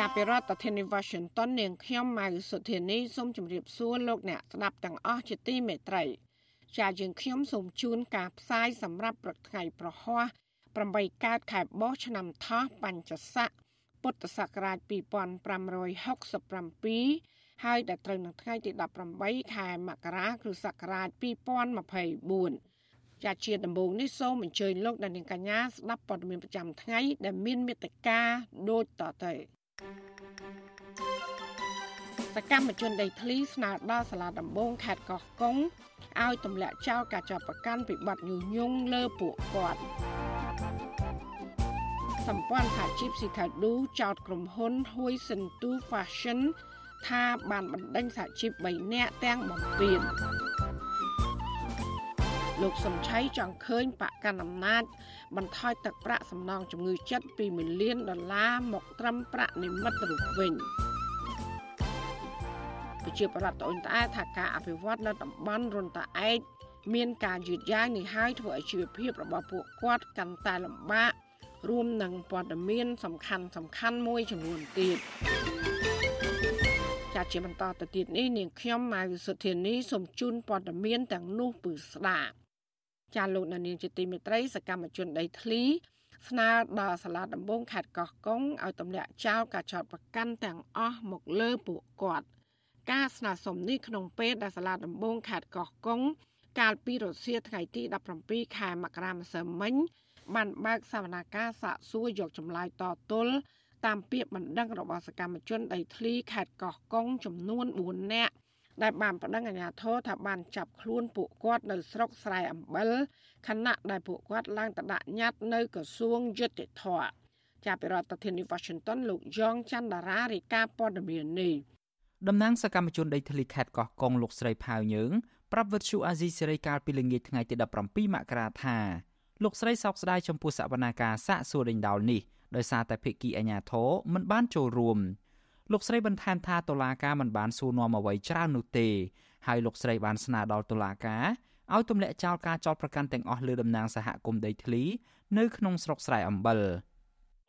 ចាប់ពីរដ្ឋធានី Washington នាងខ្ញុំម៉ៅសុធានីសូមជម្រាបសួរលោកអ្នកស្ដាប់ទាំងអស់ជាទីមេត្រីចាយើងខ្ញុំសូមជូនការផ្សាយសម្រាប់ព្រឹកថ្ងៃប្រហ័ស8កើតខែបោះឆ្នាំថោះបញ្ញស័កពុទ្ធសករាជ2567ហើយដល់ត្រូវនឹងថ្ងៃទី18ខែមករាគ្រិស្តសករាជ2024ចាជាដំបូងនេះសូមអញ្ជើញលោកអ្នកនាងកញ្ញាស្ដាប់ព័ត៌មានប្រចាំថ្ងៃដែលមានមេត្តាដូចតទៅ សកម្មជនដីធ្លីស្នើដល់សាលាដំបងខេត្តកោះកុងឲ្យទម្លាក់ចោលការចាប់ប្រកាន់ពីបទញុះញង់លើពួកគាត់សម្ព័ន្ធសហជីពស៊ីខាឌូចោតក្រុមហ៊ុន Hui Sentu Fashion ថាបានបណ្ដេញសហជីព3នាក់ទាំងបំពេញ លោកសំឆៃចង់ឃើញបកកណ្ដាលអំណាចបន្ថយទឹកប្រាក់សំណងជំងឺចិត្តពី1លានដុល្លារមកត្រឹមប្រាក់និមិត្តរូបវិញប្រជាប្រដ្ឋត្អូញត្អែថាការអភិវឌ្ឍនៅតំបន់រុនតាឯកមានការយឺតយ៉ាវនេះហើយធ្វើឲ្យជីវភាពរបស់ពួកគាត់កាន់តែលំបាករួមនឹងព័ត៌មាន សំខាន់សំខាន់មួយចំនួនទៀតចាជាបន្តទៅទៀតនេះនាងខ្ញុំម៉ៅសុធានីសូមជូនព័ត៌មានទាំងនោះពឺស្ដាប់ ចាលោកនាងជាទីមេត្រីសកម្មជនដីធ្លីស្នើដល់សាលាដំបងខេត្តកោះកុងឲ្យទម្លាក់ចោលការចោទប្រកាន់ទាំងអស់មកលើពួកគាត់ការស្នើសុំនេះក្នុងពេលដែលសាលាដំបងខេត្តកោះកុងកាលពីរសៀលថ្ងៃទី17ខែមករាម្សិលមិញបានបើកសវនាការសាកសួរយកចម្លើយតទល់តាមពាក្យបណ្ដឹងរបស់សកម្មជនដីធ្លីខេត្តកោះកុងចំនួន4នាក់ ដែលបានប្តឹងអាជ្ញាធរថាបានចាប់ខ្លួនពួកគាត់នៅស្រុកស្រែអំបិលខណៈដែលពួកគាត់ឡើងទៅដាក់ញត្តិនៅក្រសួងយុតិធធចាប់ពីរដ្ឋធានី Washington លោកយ៉ងច័ន្ទដារារាយការណ៍ព័ត៌មាននេះតំណាងសកម្មជនដីធ្លីខេត្តកោះកុងលោកស្រីផាវយើងប្រាប់វិទ្យុអាស៊ីសេរីកាលពីល្ងាចថ្ងៃទី17មករាថាលោកស្រីសោកស្ដាយចំពោះសវនាការសាកសួរដេញដោលនេះដោយសារតែភិក្ខីអាញាធរមិនបានចូលរួម លោកស្រីបន្ថែមថាតុលាការមិនបានសួរនាំអ្វីច្រើននោះទេហើយលោកស្រីបានស្នើដល់តុលាការឲ្យទម្លាក់ចោលការចោទប្រកាន់ទាំងអស់លើតំណាងសហគមន៍ដីធ្លី នៅក្នុងស្រុកស្រែអំបិល។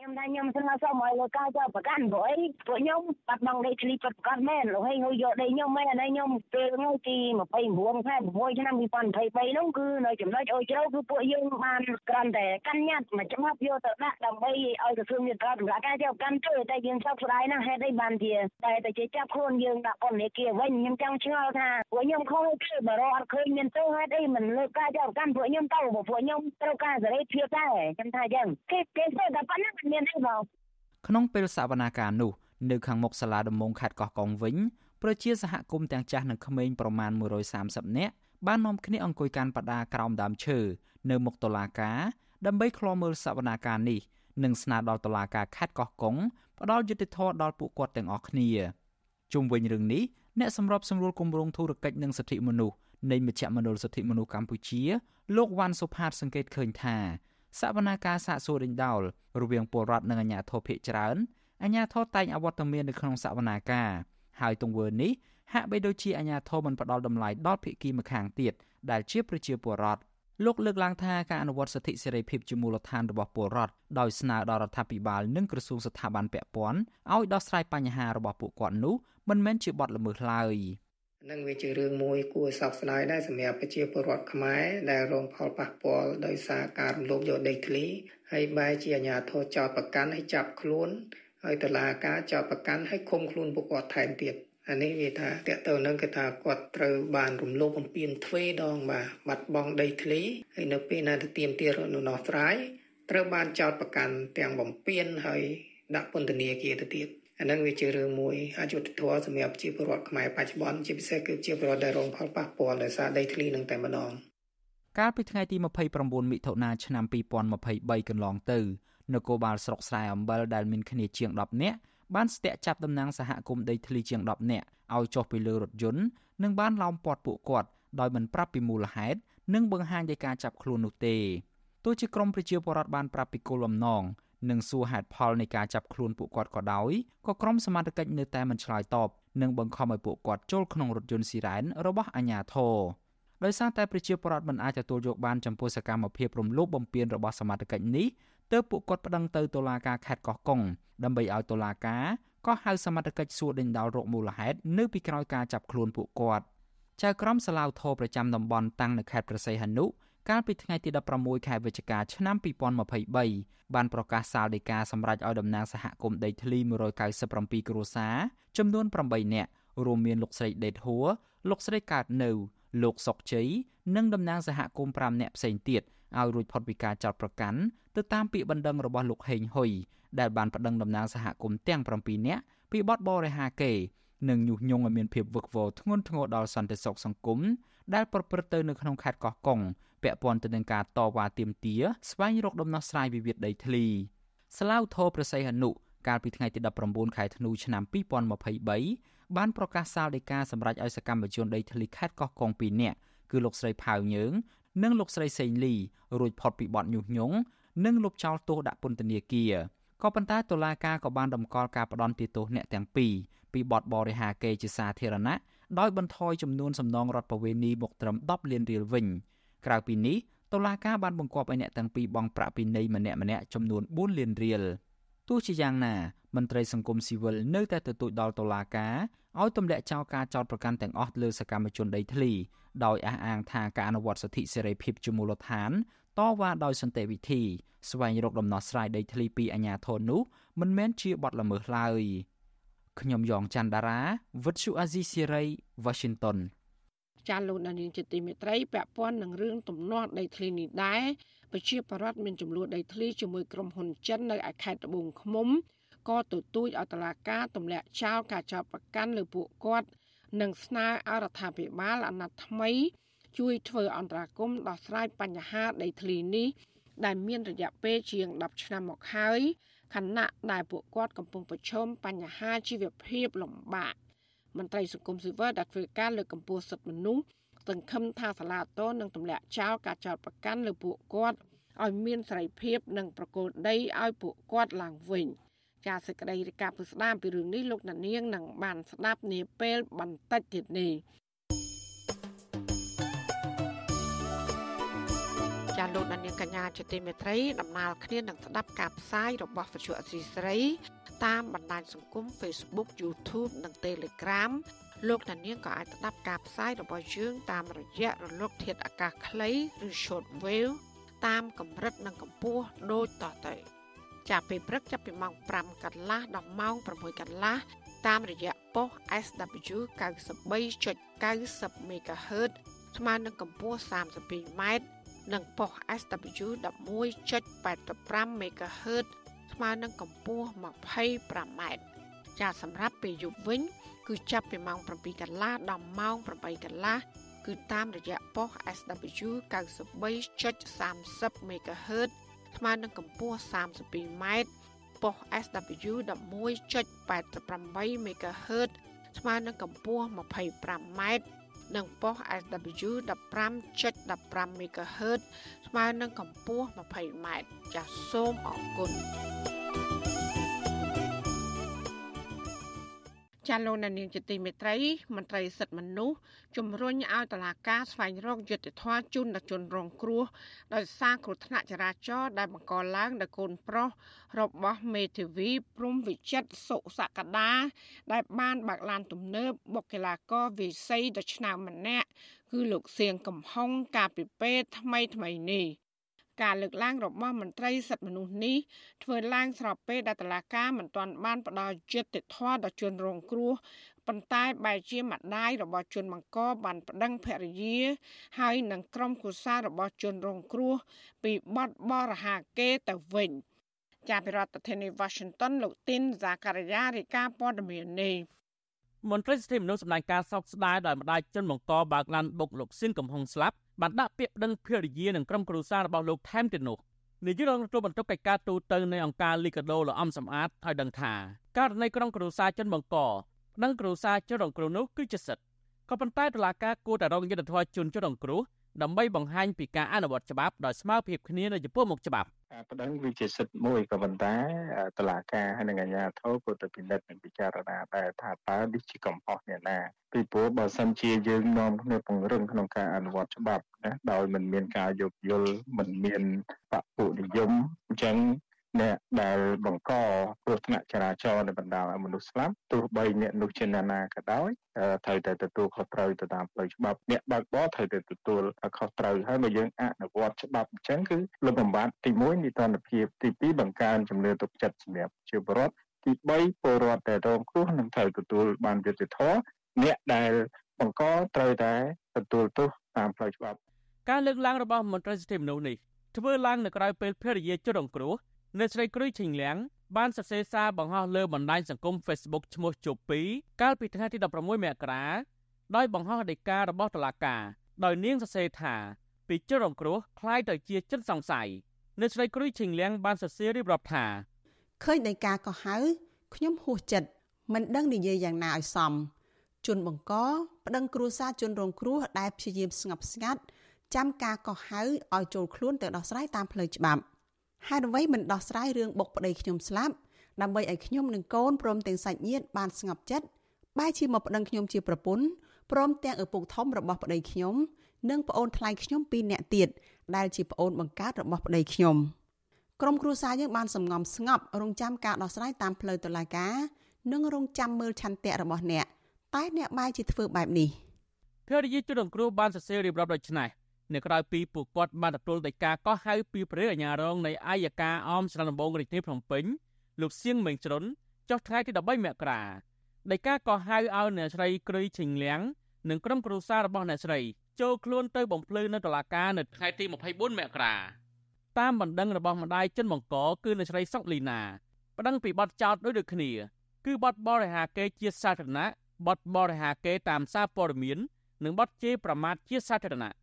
ខ្ញុំថាខ្ញុំស្នើសុំឲ្យលោកការចាប់ប្រកាន់ព្រោះអីពួកខ្ញុំបាត់បង់ដីធ្លីពិតប្រកបមែនលោកហេងហួយយកដីខ្ញុំមែនហើយខ្ញុំពេលថ្ងៃទី29ខែ6ឆ្នាំ2023នោះគឺនៅចំណុចអូជ្រៅគឺពួកយើងបានក្រាន់តែកាន់ញត្តិមួយច្បាប់យកទៅដាក់ដើម្បីឲ្យក្រសួងយុទ្ធសាស្ត្រសម្រាប់ការចាប់ប្រកាន់ជួយតែយើងសោកស្ដាយណាស់ហេតុអីបានជាតែតែជាចាប់ខ្លួនយើងដាក់ពន្ធនាគារវិញខ្ញុំចង់ឆ្ងល់ថាពួកខ្ញុំខំគឺបើរកអត់ឃើញមានទៅហេតុអីមិនលើកការចាប់ប្រកាន់ពួកខ្ញុំទៅពួកខ្ញុំត្រូវការសេរីភាពដែរខ្ញុំថាអញ្ចឹងគេគេធ្វើតែប៉ុណ្ណឹងមានទេបងក្នុងពេលសវនាការនោះនៅខាងមុខសាលាដំបងខេត្តកោះកុងវិញប្រជាសហគមន៍ទាំងចាស់និងក្មេងប្រមាណ130នាក់បាននាំគ្នាអង្គុយកាន់បដាក្រោមដើមឈើនៅមុខតុលាការដើម្បីឃ្លាំមើលសវនាការនេះនិងស្នើដល់តុលាការខេត្តកោះកុងផ្ដល់យុត្តិធម៌ដល់ពួកគាត់ទាំងអស់គ្នាជុំវិញរឿងនេះអ្នកសម្របសម្រួលគម្រោងធុរកិច្ចនិងសិទ្ធិមនុស្សនៃមជ្ឈមណ្ឌលសិទ្ធិមនុស្សកម្ពុជាលោកវ៉ាន់សុផាតសង្កេតឃើញថា សវនាការសាកសួរដេញដោលរវាងពលរដ្ឋនិងអាជ្ញាធរភាគច្រើនអាជ្ញាធរតែងអវត្តមាននៅក្នុងសវនាការហើយទង្វើនេះហាក់បីដូចជាអាជ្ញាធរមិនផ្ដល់តម្លៃដល់ភាគីម្ខាងទៀតដែលជាប្រជាពលរដ្ឋលោកលើកឡើងថាការអនុវត្តសិទ្ធិសេរីភាពជាមូលដ្ឋានរបស់ពលរដ្ឋដោយស្នើដល់រដ្ឋាភិបាលនិងក្រសួងស្ថាប័នពាក់ព័ន្ធឲ្យដោះស្រាយបញ្ហារបស់ពួកគាត់នោះមិនមែនជាបទល្មើសឡើយ។ នឹងវាជារឿងមួយគួរសោកស្ដាយដែរសម្រាប់ប្រជាពលរដ្ឋខ្មែរដែលរងផលប៉ះពាល់ដោយសារការរំលោភយកដីធ្លីហើយបែរជាអាជ្ញាធរចោទប្រកាន់ឲ្យចាប់ខ្លួនហើយតុលាការចោទប្រកាន់ឲ្យឃុំខ្លួនពួកគាត់ថែមទៀតអានេះវាថាតកតទៅនឹងគឺថាគាត់ត្រូវបានរំលោភបំពានទ្វេដងបាទបាត់បង់ដីធ្លីហើយនៅពេលណាទៅទៀមទារនៅនោះស្រ័យត្រូវបានចោទប្រកាន់ទាំងបំពានហើយដាក់ពន្ធនាគារទៅទៀត អានឹងវាជារឿងមួយអយុត្តិធម៌សម្រាប់ប្រជាពលរដ្ឋខ្មែរបច្ចុប្បន្នជាពិសេសគឺជាពលរដ្ឋដែលរងផលប៉ះពាល់ដោយសារដីធ្លីនឹងតែម្ដងកាលពីថ្ងៃទី29មិថុនាឆ្នាំ2023កន្លងទៅនគរបាលស្រុកស្រែអំបិលដែលមានគ្នាជាង10នាក់បានស្ទាក់ចាប់តំណាងសហគមន៍ដីធ្លីជាង10នាក់ឲ្យចុះពីលើរថយន្តនិងបានឡោមព័ទ្ធពួកគាត់ដោយមិនប្រាប់ពីមូលហេតុនិងបង្ហាញដោយការចាប់ខ្លួននោះទេទោះជាក្រមប្រជាពលរដ្ឋបានប្រាប់ពីគោលបំណង និងសួរហេតុផលនៃការចាប់ខ្លួនពួកគាត់ក៏ដោយក៏ក្រុមសមត្ថកិច្ចនៅតែមិនឆ្លើយតបនិងបង្ខំឲ្យពួកគាត់ចូលក្នុងរថយន្តស៊ីរ៉ែនរបស់អាជ្ញាធរដោយសារតែប្រជាពលរដ្ឋមិនអាចទទួលយកបានចំពោះសកម្មភាពរំលោភបំពានរបស់សមត្ថកិច្ចនេះទើបពួកគាត់ប្តឹងទៅតុលាការខេត្តកោះកុងដើម្បីឲ្យតុលាការក៏ហៅសមត្ថកិច្ចសួរដេញដោលរកមូលហេតុនៅពីក្រោយការចាប់ខ្លួនពួកគាត់ចៅក្រមសាឡាវធរប្រចាំតំបន់តាំងនៅខេត្តប្រស័យហនុ កាលពីថ្ងៃទី16ខែវិច្ឆិកាឆ្នាំ2023បានប្រកាសសាលដីកាសម្រាប់ឲ្យតំណាងសហគមន៍ដីធ្លី197គ្រួសារចំនួន8នាក់រួមមានលោកស្រីដេតហួរលោកស្រីកើតនៅ លោកសុកជ័យនិងតំណាងសហគមន៍5នាក់ផ្សេងទៀតឲ្យរួចផុតពីការចោទប្រកាន់ទៅតាមពាក្យបណ្ដឹងរបស់លោកហេងហ៊ុយដែលបានប្តឹងតំណាងសហគមន៍ទាំង7នាក់ពីបទបរិហាកេនិងញុះញង់ឲ្យមានភាពវឹកវរធ្ងន់ធ្ងរដល់សន្តិសុខសង្គមដែលប្រព្រឹត្តទៅនៅក្នុងខេត្តកោះកុង ពាក់ព័ន្ធទៅនឹងការតវ៉ាទាមទារស្វែងរកដំណោះស្រាយវិវាទដីធ្លីស្លាវធរប្រស័យហនុកាលពីថ្ងៃទី19ខែធ្នូឆ្នាំ2023បានប្រកាសសាលដីកាសម្រាប់ឲ្យសកម្មជនដីធ្លីខេត្តកោះកុង2នាក់គឺលោកស្រីផៅញើងនិងលោកស្រីសេងលីរួចផុតពីបទញុះញង់និងលុបចោលទោសដាក់ពន្ធនាគារក៏ប៉ុន្តែតុលាការក៏បានតម្កល់ការផ្ដន់ទោសអ្នកទាំងពីរពីបទបរិហាកេជាសាធារណៈដោយបន្ថយចំនួនសំណងរដ្ឋបវេនីមកត្រឹម10លានរៀលវិញ ក្រៅពីនេះតុលាការបានបង្គាប់ឲ្យអ្នកទាំងពីរបង់ប្រាក់ពិន័យម្នាក់ម្នាក់ចំនួន4លានរៀលទោះជាយ៉ាងណាមន្ត្រីសង្គមស៊ីវិលនៅតែទទូចដល់តុលាការឲ្យទម្លាក់ចោលការចោទប្រកាន់ទាំងអស់លើសកម្មជនដីធ្លីដោយអះអាងថាការអនុវត្តសិទ្ធិសេរីភាពជាមូលដ្ឋានតវ៉ាដោយសន្តិវិធីស្វែងរកដំណោះស្រាយដីធ្លីពីអាជ្ញាធរនោះមិនមែនជាបទល្មើសឡើយខ្ញុំយ៉ងច័ន្ទដារាវិទ្យុអាស៊ីសេរី Washington ចាលោកដានីងជាទីមេត្រីពាក់ព័ន្ធនឹងរឿងទំនាស់ដីធ្លីនេះដែរប្រជាពលរដ្ឋមានចំនួនដីធ្លីជាមួយក្រុមហ៊ុនចិននៅឯខេត្តត្បូងឃ្មុំក៏ទទូចឲ្យតុលាការទម្លាក់ចោលការចោទប្រកាន់លើពួកគាត់និងស្នើឲ្យរដ្ឋាភិបាលអាណត្តិថ្មី ជួយធ្វើអន្តរាគមន៍ដោះស្រាយបញ្ហាដីធ្លីនេះដែលមានរយៈពេលជាង10ឆ្នាំមកហើយខណៈដែលពួកគាត់កំពុងប្រឈមបញ្ហាជីវភាពលំបាក មន្ត្រីសង្គមស៊ីវិលដែលធ្វើការលើកកម្ពស់សិទ្ធិមនុស្សសង្ឃឹមថាសាលាតូននឹងទម្លាក់ចោលការចោទប្រកាន់លើពួកគាត់ឲ្យមានសេរីភាពនិងប្រកល់ដីឲ្យពួកគាត់ឡើងវិញចាសសេចក្តីរាយការណ៍ពុស្ដាមពីរឿងនេះលោកណានៀងនឹងបានស្ដាប់នាពេលបន្តិចទៀតនេះចាលោកដានៀងកញ្ញាជាទីមេត្រីដំណើរគ្នានឹងស្ដាប់ការផ្សាយរបស់វិទ្យុអសីស្រី តាមបណ្ដាញសង្គម Facebook YouTube និង Telegram លោកអ្នកនាងក៏អាចស្ដាប់ការផ្សាយរបស់យើងតាមរយៈរលក ធាតុអាកាសខ្លីឬ Shortwave តាមកម្រិតនិងកម្ពស់ដូចតទៅចាប់ពីព្រឹកចាប់ពីម៉ោង5កន្លះដល់ម៉ោង6កន្លះតាមរយៈប៉ុស SW 93.90 MHz ស្មើនឹងកម្ពស់ 32m និងប៉ុស SW 11.85 MHz ស្មើនឹងកម្ពស់ 25m ចាសម្រាប់ពេលយប់វិញ គឺចាប់ពីម៉ោង7កន្លះដល់ម៉ោង8កន្លះគឺតាមរយៈប៉ុស SW 93.30 MHz ស្មើនឹងកម្ពស់ 32m ប៉ុស SW 11.88 MHz ស្មើនឹងកម្ពស់ 25m និងប៉ុស SW 15.15 MHz ស្មើនឹងកម្ពស់ 20m ចាសសូមអរគុណ ចាលោកនាងជាទីមេត្រីមន្ត្រីសិទ្ធិមនុស្សជំរុញឲ្យតឡាការស្វែងរកយុត្តិធម៌ជូនដល់ជនរងគ្រោះដោយសារគ្រោះថ្នាក់ចរាចរណ៍ដែលបង្កឡើងដោយកូនប្រុសរបស់មេធាវីព្រំវិចិត្រសុសក្តាដែលបានបើកឡានទំនើបបុកកីឡាករវិស័យដ៏ឆ្នើមម្នាក់គឺលោកសៀងកំហុងកាលពីពេលថ្មីថ្មីនេះ ការលើកឡើងរបស់មន្ត្រីសិទ្ធិមនុស្សនេះធ្វើឡើងស្របពេលដែលតឡាការមិនទាន់បានផ្ដល់យុត្តិធម៌ដល់ជនរងគ្រោះប៉ុន្តែបែរជាម្ដាយរបស់ជនបង្កបានប្តឹងភរិយា ហើយនឹងក្រុមគូសាររបស់ជនរងគ្រោះ ពីបទបរហាកេទៅវិញជាប្រធានាធិបតី Washington លោកទីនហ្សាការីយ៉ារាយការណ៍ព័ត៌មាននេះមន្ត្រីសិទ្ធិមនុស្សសម្ដែងការសោកស្ដាយដោយម្ដាយជនបង្កបើកឡានបុកលោកស៊ិនកំហុងស្លាប់ បានដាក់ពាក្យប្តឹងភរិយានិងក្រុមគ្រួសាររបស់លោកថែមទៀតនោះនាយករដ្ឋមន្ត្រីបន្ទុកកិច្ចការទូតទៅនៃអង្គការលីកាដូលោកអំសំអាតឲ្យដឹងថាករណីក្រុមគ្រួសារជនបង្កនិងគ្រួសារជនរងគ្រោះនោះគឺជាសិទ្ធិក៏ប៉ុន្តែតុលាការគួរតែរងយុត្តិធម៌ជូនជនរងគ្រោះដើម្បីបង្ហាញពីការអនុវត្តច្បាប់ដោយស្មើភាពគ្នានៅចំពោះមុខច្បាប់ ការប្តឹងវាជាសិទ្ធិមួយក៏ប៉ុន្តែតឡាការហើយនឹងអាជ្ញាធរគួរតែពិនិត្យនិងពិចារណាដែរថាតើនេះជាកំហុសអ្នកណាពីព្រោះបើសិនជាយើងនាំគ្នាពង្រឹងក្នុងការអនុវត្តច្បាប់ណាដោយមិនមានការយោគយល់មិនមានបពុនិយមអញ្ចឹង អ្នកដែលបង្កគ្រោះថ្នាក់ចរាចរណ៍នៅបណ្ដាលឲ្យមនុស្សស្លាប់ទោះបីអ្នកនោះជាអ្នកណាក៏ដោយត្រូវតែទទួលខុសត្រូវទៅតាមផ្លូវច្បាប់អ្នកបើកបរត្រូវតែទទួលខុសត្រូវហើយបើយើងអនុវត្តច្បាប់អញ្ចឹងគឺលុបបំបាត់ទី1នីតិរដ្ឋភាពទី2បង្កើនជំនឿទុកចិត្តសម្រាប់ជាបរិបទទី3ពលរដ្ឋដែលរងគ្រោះនឹងត្រូវទទួលបានយុត្តិធម៌អ្នកដែលបង្កត្រូវតែទទួលទោសតាមផ្លូវច្បាប់ការលើកឡើងរបស់មន្ត្រីសិទ្ធិមនុស្សនេះធ្វើឡើងនៅក្រៅពេលភរិយាជនរងគ្រោះ អ្នកស្រីគ្រុយឈិងលៀងបានសរសេរសារបង្ហោះលើបណ្ដាញសង្គម Facebook ឈ្មោះជប់2កាលពីថ្ងៃទី16មករាដោយបង្ហោះដីការបស់តុលាការដោយនាងសរសេរថាពីជនរងគ្រោះคล้ายទៅជាជនសង្ស័យអ្នកស្រីគ្រុយឈិងលៀងបានសរសេររៀបរាប់ថាឃើញដីកាក៏ហៅខ្ញុំហួសចិត្តមិនដឹងនិយាយយ៉ាងណាឲ្យសមជនបង្កប្តឹងគ្រួសារជនរងគ្រោះដែលព្យាយាមស្ងប់ស្ងាត់ចាំការកោះហៅឲ្យចូលខ្លួនទៅដោះស្រាយតាមផ្លូវច្បាប់ ហេតុអ្វីមិនដោះស្រាយរឿងបុកប្តីខ្ញុំស្លាប់ដើម្បីឲ្យខ្ញុំនិងកូនព្រមទាំងសាច់ញាតិបានស្ងប់ចិត្តបែរជាមកប្តឹងខ្ញុំជាប្រពន្ធព្រមទាំងឪពុកធំរបស់ប្តីខ្ញុំនិងប្អូនថ្លៃខ្ញុំពីរនាក់ទៀតដែលជាប្អូនបង្កើតរបស់ប្តីខ្ញុំក្រុមគ្រួសារយើងបានសំងំស្ងប់រងចាំការដោះស្រាយតាមផ្លូវតុលាការនិងរងចាំមើលឆន្ទៈរបស់អ្នកតែអ្នកបែរជាធ្វើបែបនេះភរិយាជនរងគ្រោះបានសរសេររៀបរាប់ដូចនេះ នៅក្រៅពីពួកគាត់បានទទួលដីកាកោះហៅពីព្រះអាជ្ញារងនៃអាយកាអមស្រុកដំបងរាជធានីភ្នំពេញលោកសៀងមេងជ្រុនចុះថ្ងៃទី13មករាដីកាកោះហៅឲ្យអ្នកស្រីគ្រីឈិងលៀងនិងក្រុមគ្រួសាររបស់អ្នកស្រីចូលខ្លួនទៅបំភ្លឺនៅតុលាការនៅថ្ងៃទី24មករាតាមបណ្ដឹងរបស់ម្ដាយចិនបង្កគឺអ្នកស្រីសុកលីណាប្តឹងពីបទចោទដូចដូចគ្នា គឺបទបរិហាកេរជាសាធារណៈបទបរិហាកេរតាមសារព័ត៌មាន និងបទជេរប្រមាថជាសាធារណៈ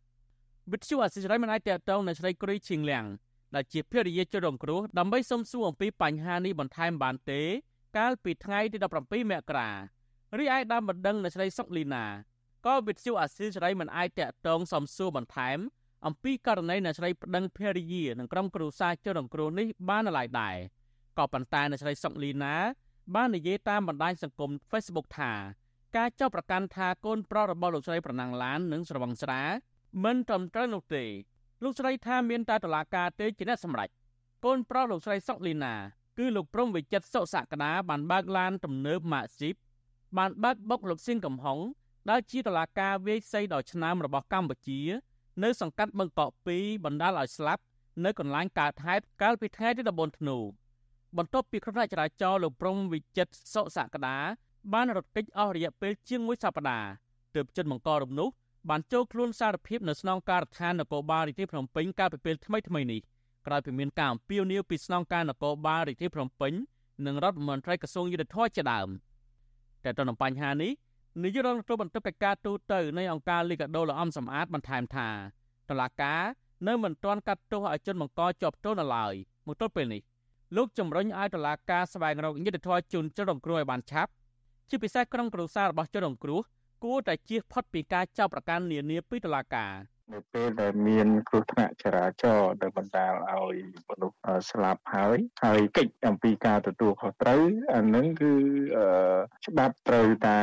វិទ្យុអសិរ័យមិនអាចតតងនៅស្រីគ្រីឈៀងលៀងដែលជាភរិយាជនរងគ្រោះដើម្បីសុំសួរអំពីបញ្ហានេះបន្ថែមបានទេ កាលពីថ្ងៃទី17មករារីឯដើមបណ្ដឹងនៅស្រីសុកលីណាក៏វិទ្យុអសិរ័យមិនអាចតតងសំសួរបន្ថែមអំពីករណីអ្នកស្រីប្តឹងភរិយានិងក្រុមគ្រួសារជនរងគ្រោះនេះបានឡើយដែរក៏ប៉ុន្តែអ្នកស្រីសុកលីណា បាននិយាយតាមបណ្ដាញសង្គម Facebook ថា ការចោទប្រកាន់ថាកូនប្រុសរបស់លោកស្រីប្រណាំងឡាននិងស្រវឹងស្រា មិនត្រឹមត្រូវនោះទេលោកស្រីថាមានតែតឡាការទេជាអ្នកសម្រេចកូនប្រុសលោកស្រីសុកលីណា គឺលោកព្រំវិចិត្រសុសក្តាបានបើកឡានទំនើបម៉ាកស៊ីបបានបើកបុកលោកសៀងកំហុងដែលជាតឡាការវាយសីដល់ឆ្នាំរបស់កម្ពុជា នៅសង្កាត់បឹងកក់2បណ្ដាលឲ្យស្លាប់នៅកន្លែងកើតហេតុកាលពីថ្ងៃទី14ធ្នូបន្ទាប់ពីគ្រោះថ្នាក់ចរាចរណ៍លោកព្រំវិចិត្រសុសក្តាបានរត់គេចអស់រយៈពេលជាង1សប្តាហ៍ទើបជនបង្ករំនោះ បានចូលខ្លួនសារភាពនៅស្នងការដ្ឋាននគរបាលរាជធានីភ្នំពេញកាលពីពេលថ្មីថ្មីនេះក្រោយពីមានការអំពាវនាវពីស្នងការនគរបាលរាជធានីភ្នំពេញនិងរដ្ឋមន្ត្រីក្រសួងយុទ្ធភ័ពជាដើមតែទៅនឹងបញ្ហានេះនាយករដ្ឋមន្ត្រីបន្ទុកកិច្ចការទូតទៅនៃអង្គការលីកាដូលអំសំអាតបន្ថែមថាតឡាកានៅមិនទាន់កាត់ទោសឲ្យជនបង្កជាប់ទោសនៅឡើយមកទល់ពេលនេះលោកជំរុញឲ្យតឡាកាស្វែងរកយុត្តិធម៌ជូនជនរងគ្រោះឲ្យបានឆាប់ជាពិសេសក្រុមគ្រួសាររបស់ជនរងគ្រោះ គួរតែជៀសផុតពីការចាប់ប្រកាន់នានាពីតុលាការនៅពេលដែលមានគ្រោះថ្នាក់ចរាចរណ៍ដែលបណ្ដាលឲ្យមនុស្សស្លាប់ហើយហើយកិច្ចអំពីការទទួលខុសត្រូវអានឹងគឺច្បាប់ត្រូវតែ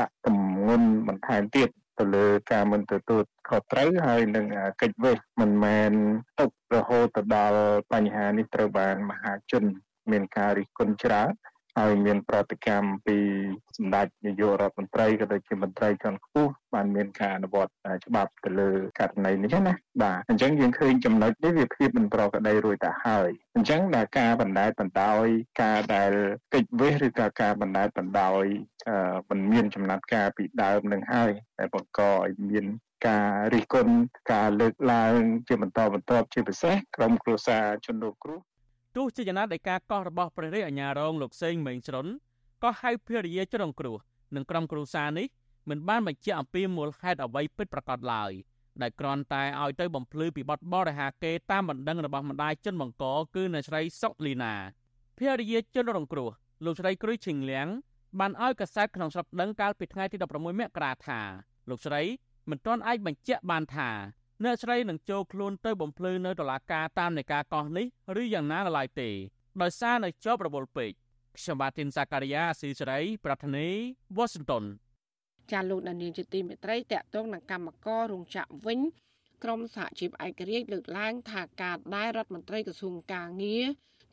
ដាក់ទម្ងន់បន្ថែមទៀតទៅលើការមិនទទួលខុសត្រូវហើយនឹងកិច្ចវេះមិនមែនទុករហូតទៅដល់បញ្ហានេះត្រូវបានមហាជនមានការរិះគន់ច្រើន ហើយមានប្រតិកម្មពីសម្ដេចនាយករដ្ឋមន្ត្រីក៏ដូចជាមន្ត្រីជាន់ខ្ពស់បានមានការអនុវត្តច្បាប់ទៅលើករណីនេះណាបាទអញ្ចឹងយើងឃើញចំណុចនេះវាភាពមិនប្រក្រតីរួចទៅហើយអញ្ចឹងដែលការបណ្តែតបណ្ដោយការដែលកិច្ចវេះឬក៏ការបណ្តែតបណ្ដោយមិនមានចំណាត់ការពីដើមនឹងហើយតែបង្កឲ្យមានការរិះគន់ការលើកឡើងជាបន្តបន្ទាប់ជាពិសេសក្រុមគ្រួសារជនរងគ្រោះ ទោះជាយ៉ាងណាដោយការកោះរបស់ព្រះរាជអាជ្ញារងលោកសេងមេងជ្រុនក៏ហៅភរិយាជ្រុងគ្រោះនិងក្រុមគ្រួសារនេះមិនបានបញ្ជាក់អំពីមូលហេតុអ្វីពិតប្រាកដឡើយដែលគ្រាន់តែឲ្យទៅបំភ្លឺពីបទបរិហាកេរតាមបណ្ដឹងរបស់ម្ដាយជនបង្កគឺអ្នកស្រីសុកលីណាភរិយាជនរងគ្រោះលោកស្រីគ្រុយឈិងលៀងបានឲ្យកសែតក្នុងស្រុកដឹងកាលពីថ្ងៃទី16មករាថាលោកស្រីមិនទាន់អាចបញ្ជាក់បានថា អ្នកស្រីនឹងចូលខ្លួនទៅបំភ្លឺនៅតុលាការតាមនៃការកោះនេះឬយ៉ាងណាឡើយទេដោយសារនៅជាប់រវល់ពេកខ្ញុំបាទទីនសាការីយ៉ាស៊ីសេរី ប្រធានីវ៉ាស៊ីនតោនចាលោកដានៀងជាទីមេត្រីតកតងនឹងកម្មកររោងចក្រវិញក្រមសហជីពឯករាជ្យលើកឡើងថាការដែលរដ្ឋមន្ត្រីក្រសួងកាងារ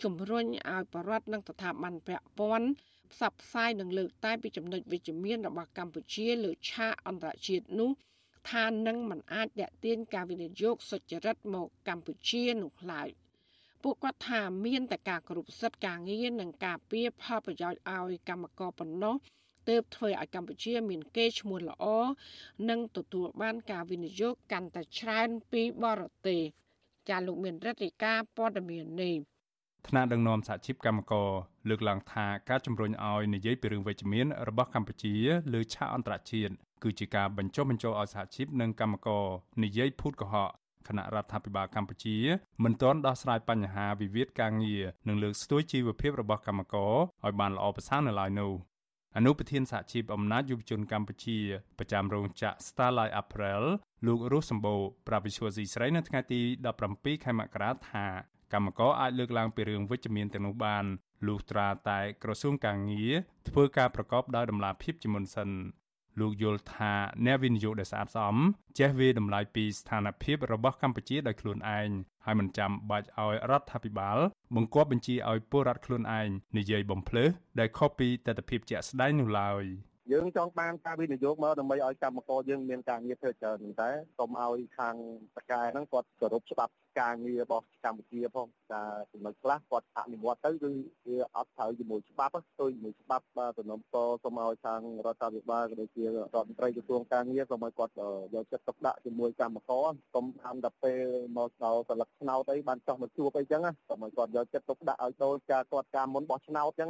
ជំរុញឲ្យបរដ្ឋនិងស្ថាប័នពាក់ព័ន្ធផ្សព្វផ្សាយនិងលើកតែពីចំណុចវិជ្ជមានរបស់កម្ពុជាលើឆាកអន្តរជាតិនោះ ថានឹងមិនអាចតេទៀងការវិនិយោគសុចរិតមកកម្ពុជានោះឡើយពួកគាត់ថាមានតែការគ្រប់សិទ្ធិការងារនិងការពៀផលប្រយោជន៍ឲ្យកម្មករប៉ុណ្ណោះទើបធ្វើឲ្យកម្ពុជាមានកេរ្តិ៍ឈ្មោះល្អនិងទទួលបានការវិនិយោគកាន់តែច្រើនពីបរទេសចាលោកមានរដ្ឋាភិការព័ត៌មាននេះថ្នាក់ដឹកនាំសហជីពកម្មករលើកឡើងថាការជំរុញឲ្យនិយាយពីរឿងវិជ្ជមានរបស់កម្ពុជាលើឆាកអន្តរជាតិ គឺជាការបញ្ចុះបញ្ចូលឲ្យសហជីពនិងកម្មករនិយាយភូតកុហកគណៈរដ្ឋាភិបាលកម្ពុជាមិនទាន់ដោះស្រាយបញ្ហាវិវាទការងារនិងលើកស្ទួយជីវភាពរបស់កម្មករឲ្យបានល្អប្រសើរនៅឡើយនោះអនុប្រធានសហជីពអំណាចយុវជនកម្ពុជាប្រចាំរោងចក្រ Starlight Apparel លោករស់សម្បូរប្រាប់វិសុវស៊ីស្រីនៅថ្ងៃទី17ខែមករាថាកម្មករអាចលើកឡើងពីរឿងវិជ្ជមានទាំងនោះបានលុះត្រាតែក្រសួងកាងារធ្វើការប្រកបដោយតម្លាភាពជាមុនសិន លោកយល់ថាអ្នកវិនិយោគដែលស្អាតស្អំចេះវាតម្លៃពីស្ថានភាពរបស់កម្ពុជាដោយខ្លួនឯងហើយមិនចាំបាច់ឲ្យរដ្ឋាភិបាលបង្គាប់បញ្ជាឲ្យពលរដ្ឋខ្លួនឯងនិយាយបំភ្លើសដែលខុសពីទស្សនវិជ្ជាជាក់ស្ដែងនោះឡើយ។ យើងចង់បានការវិនិយោគមកដើម្បីឲ្យកម្មករយើងមានការងារធ្វើច្រើនតែសូមឲ្យខាងសកែហ្នឹងគាត់គោរពច្បាប់ការងាររបស់កម្ពុជាផងតែចំណុចខ្លះគាត់អនុវត្តទៅគឺវាអត់ត្រូវជាមួយច្បាប់ទៅជាមួយច្បាប់សំណុំពរសូមឲ្យខាងរដ្ឋាភិបាលក៏ដូចជារដ្ឋមន្ត្រីក្រសួងការងារសូមឲ្យគាត់យកចិត្តទុកដាក់ជាមួយកម្មករសូមតាមតែពេលមកដល់សន្លឹកឆ្នោតអីបានចោះមកជួបអីចឹងសូមឲ្យគាត់យកចិត្តទុកដាក់ឲ្យចូលការគាត់ការមុនបោះឆ្នោតចឹង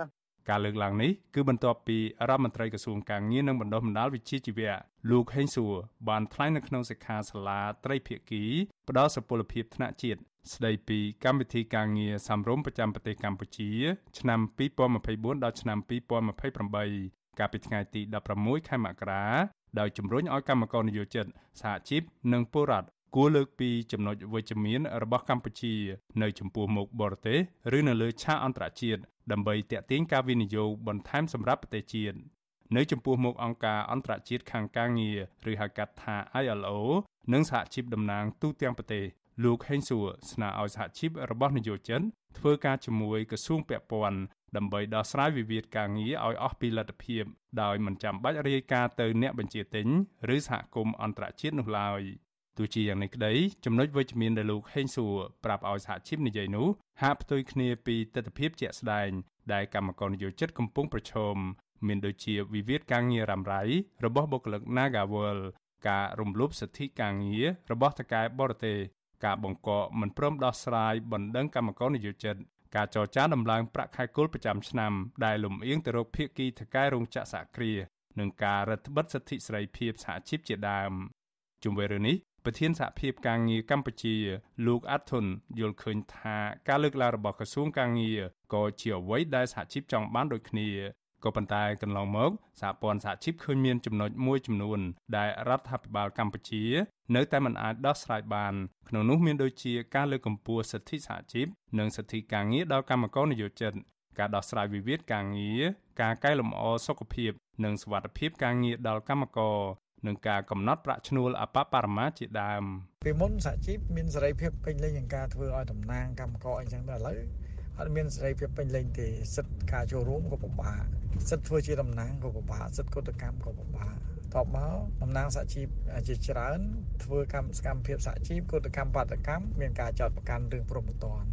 ការលើកឡើងនេះគឺបន្ទាប់ពីរដ្ឋមន្ត្រីក្រសួងកាងារនិងបណ្ដុះបណ្ដាលវិជ្ជាជីវៈលោកហេងសួរបានថ្លែងនៅក្នុងសិក្ខាសាលាត្រីភិក្ខីផ្ដល់សុពលភាពថ្នាក់ជាតិស្ដីពីកម្មវិធីការងារសម្រុំប្រចាំប្រទេសកម្ពុជា ឆ្នាំ2024ដល់ឆ្នាំ2028កាលពីថ្ងៃទី16ខែមករាដោយជំរុញឲ្យកម្មករនិយោជិតសហជីពនិងពលរដ្ឋ គួរលើកពីចំណុចវិជ្ជមានរបស់កម្ពុជា នៅចំពោះមុខបរទេសឬនៅលើឆាកអន្តរជាតិដើម្បីទាក់ទាញការវិនិយោគបន្ថែមសម្រាប់ប្រទេសជាតិនៅចំពោះមុខអង្គការអន្តរជាតិខាងការងារឬហៅកាត់ថា ILO និងសហជីពតំណាងទូទាំងប្រទេសលោកហេងសួរស្នើឲ្យសហជីពរបស់នយោជិតធ្វើការជាមួយក្រសួងពាក់ព័ន្ធដើម្បីដោះស្រាយវិវាទការងារឲ្យអស់ពីលទ្ធភាពដោយមិនចាំបាច់រាយការណ៍ទៅអ្នកបញ្ជាទិញឬសហគមន៍អន្តរជាតិនោះឡើយ។ ទោះជាយ៉ាងនេះក្តីចំណុចវិជ្ជមានដែលលោកហេងសួរប្រាប់ឲ្យសហជីពនិយាយនោះហាក់ផ្ទុយគ្នាពីទស្សនវិជ្ជាជាក់ស្ដែងដែលកម្មករនិយោជិតកំពុងប្រឈមមានដូចជាវិវាទការងាររ៉ាំរ៉ៃរបស់បុគ្គលិក Nagawal ការរំលោភសិទ្ធិការងាររបស់ថកែបរទេសការបង្កកមិនព្រមដោះស្រាយបណ្ដឹងកម្មករនិយោជិតការចរចាដំឡើងប្រាក់ខែគោលប្រចាំឆ្នាំដែលលំអៀងទៅរកភាគីថកែរោងចក្រសហគ្រាសនិងការរដ្ឋបិទសិទ្ធិសេរីភាពសហជីពជាដើមជុំវិញរឿងនេះ ប្រធានសហភាពការងារកម្ពុជាលោកអាត់ធុនយល់ឃើញថាការលើកឡើងរបស់ក្រសួងការងារក៏ជាអ្វីដែលសហជីពចង់បានដូចគ្នាក៏ប៉ុន្តែកន្លងមកសហព័ន្ធសហជីពឃើញមានចំណុចមួយចំនួន ដែលរដ្ឋាភិបាលកម្ពុជា នៅតែមិនអាចដោះស្រាយបានក្នុងនោះមានដូចជាការលើកកម្ពស់សិទ្ធិសហជីពនិងសិទ្ធិការងារដល់កម្មករនិយោជិតការដោះស្រាយវិវាទការងារការកែលម្អសុខភាព និងសុវត្ថិភាពការងារដល់កម្មករ និងការកំណត់ប្រាក់ឈ្នួលអបបរមាជាដើមពីមុនសហជីពមានសេរីភាពពេញលេញក្នុងការធ្វើឲ្យតំណាងកម្មករអីចឹងទៅឥឡូវអត់មានសេរីភាពពេញលេញទេសិទ្ធិការចូលរួមក៏ពិបាកសិទ្ធិធ្វើជាតំណាងក៏ពិបាកសិទ្ធិកុតកម្មក៏ពិបាកតបមកតំណាងសហជីពជាច្រើនធ្វើកម្មសកម្មភាពសហជីពកុតកម្មបាតកម្មមានការចោតប្រកាន់រឿងព្រមត្តន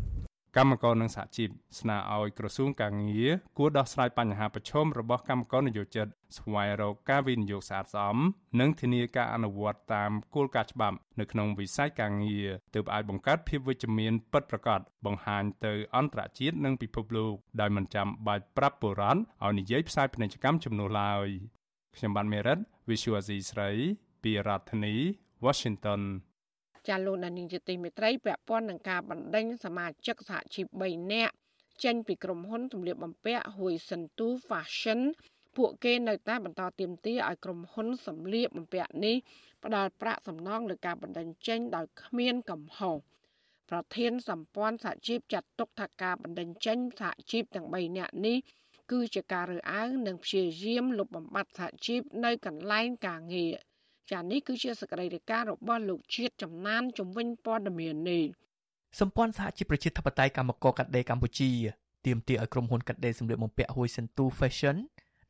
កម្មករនិងសហជីពស្នើឲ្យក្រសួងកាងារគួរដោះស្រាយបញ្ហាប្រឈមរបស់កម្មករនិយោជិតស្វែងរកការវិនិយោគស្អាតស្អំនិងធានាការអនុវត្តតាមគោលការណ៍ច្បាប់នៅក្នុងវិស័យការងារទើបអាចបង្កើតភាពវិជ្ជមានពិតប្រាកដបង្ហាញទៅអន្តរជាតិនិងពិភពលោកដោយមិនចាំបាច់ប្រាប់បុរដ្ឋឲ្យនិយាយផ្សាយពាណិជ្ជកម្មជំនួសឡើយខ្ញុំបានមេរិត Visual Asia ស្រីពីរដ្ឋធានី Washington ចាលោកនានីជាទីមេត្រីពាក់ព័ន្ធនឹងការបណ្ដេញសមាជិកសហជីព3នាក់ចេញពីក្រុមហ៊ុនសម្លៀកបំពាក់ Huisentu Fashion ពួកគេនៅតែបន្តទាមទារឲ្យក្រុមហ៊ុនសម្លៀកបំពាក់នេះផ្ដល់ប្រាក់សំណងលើការបណ្តេញចេញដោយគ្មានកំហុសប្រធានសម្ព័ន្ធសហជីពចាត់ទុកថាការបណ្តេញចេញសហជីពទាំង3នាក់នេះគឺជាការរើសអើងនិងព្យាយាមលុបបំបាត់សហជីពនៅកន្លែងការងារ ចានេះគឺជាសកម្មភាពរបស់លោកជាតិចំណានជំវិញព័ត៌មាននេះសម្ព័ន្ធសហជីពប្រជាធិបតេយ្យកម្មករកាត់ដេរកម្ពុជាទាមទារឲ្យក្រុមហ៊ុនកាត់ដេរសម្លៀកបំពាក់ Huisentu Fashion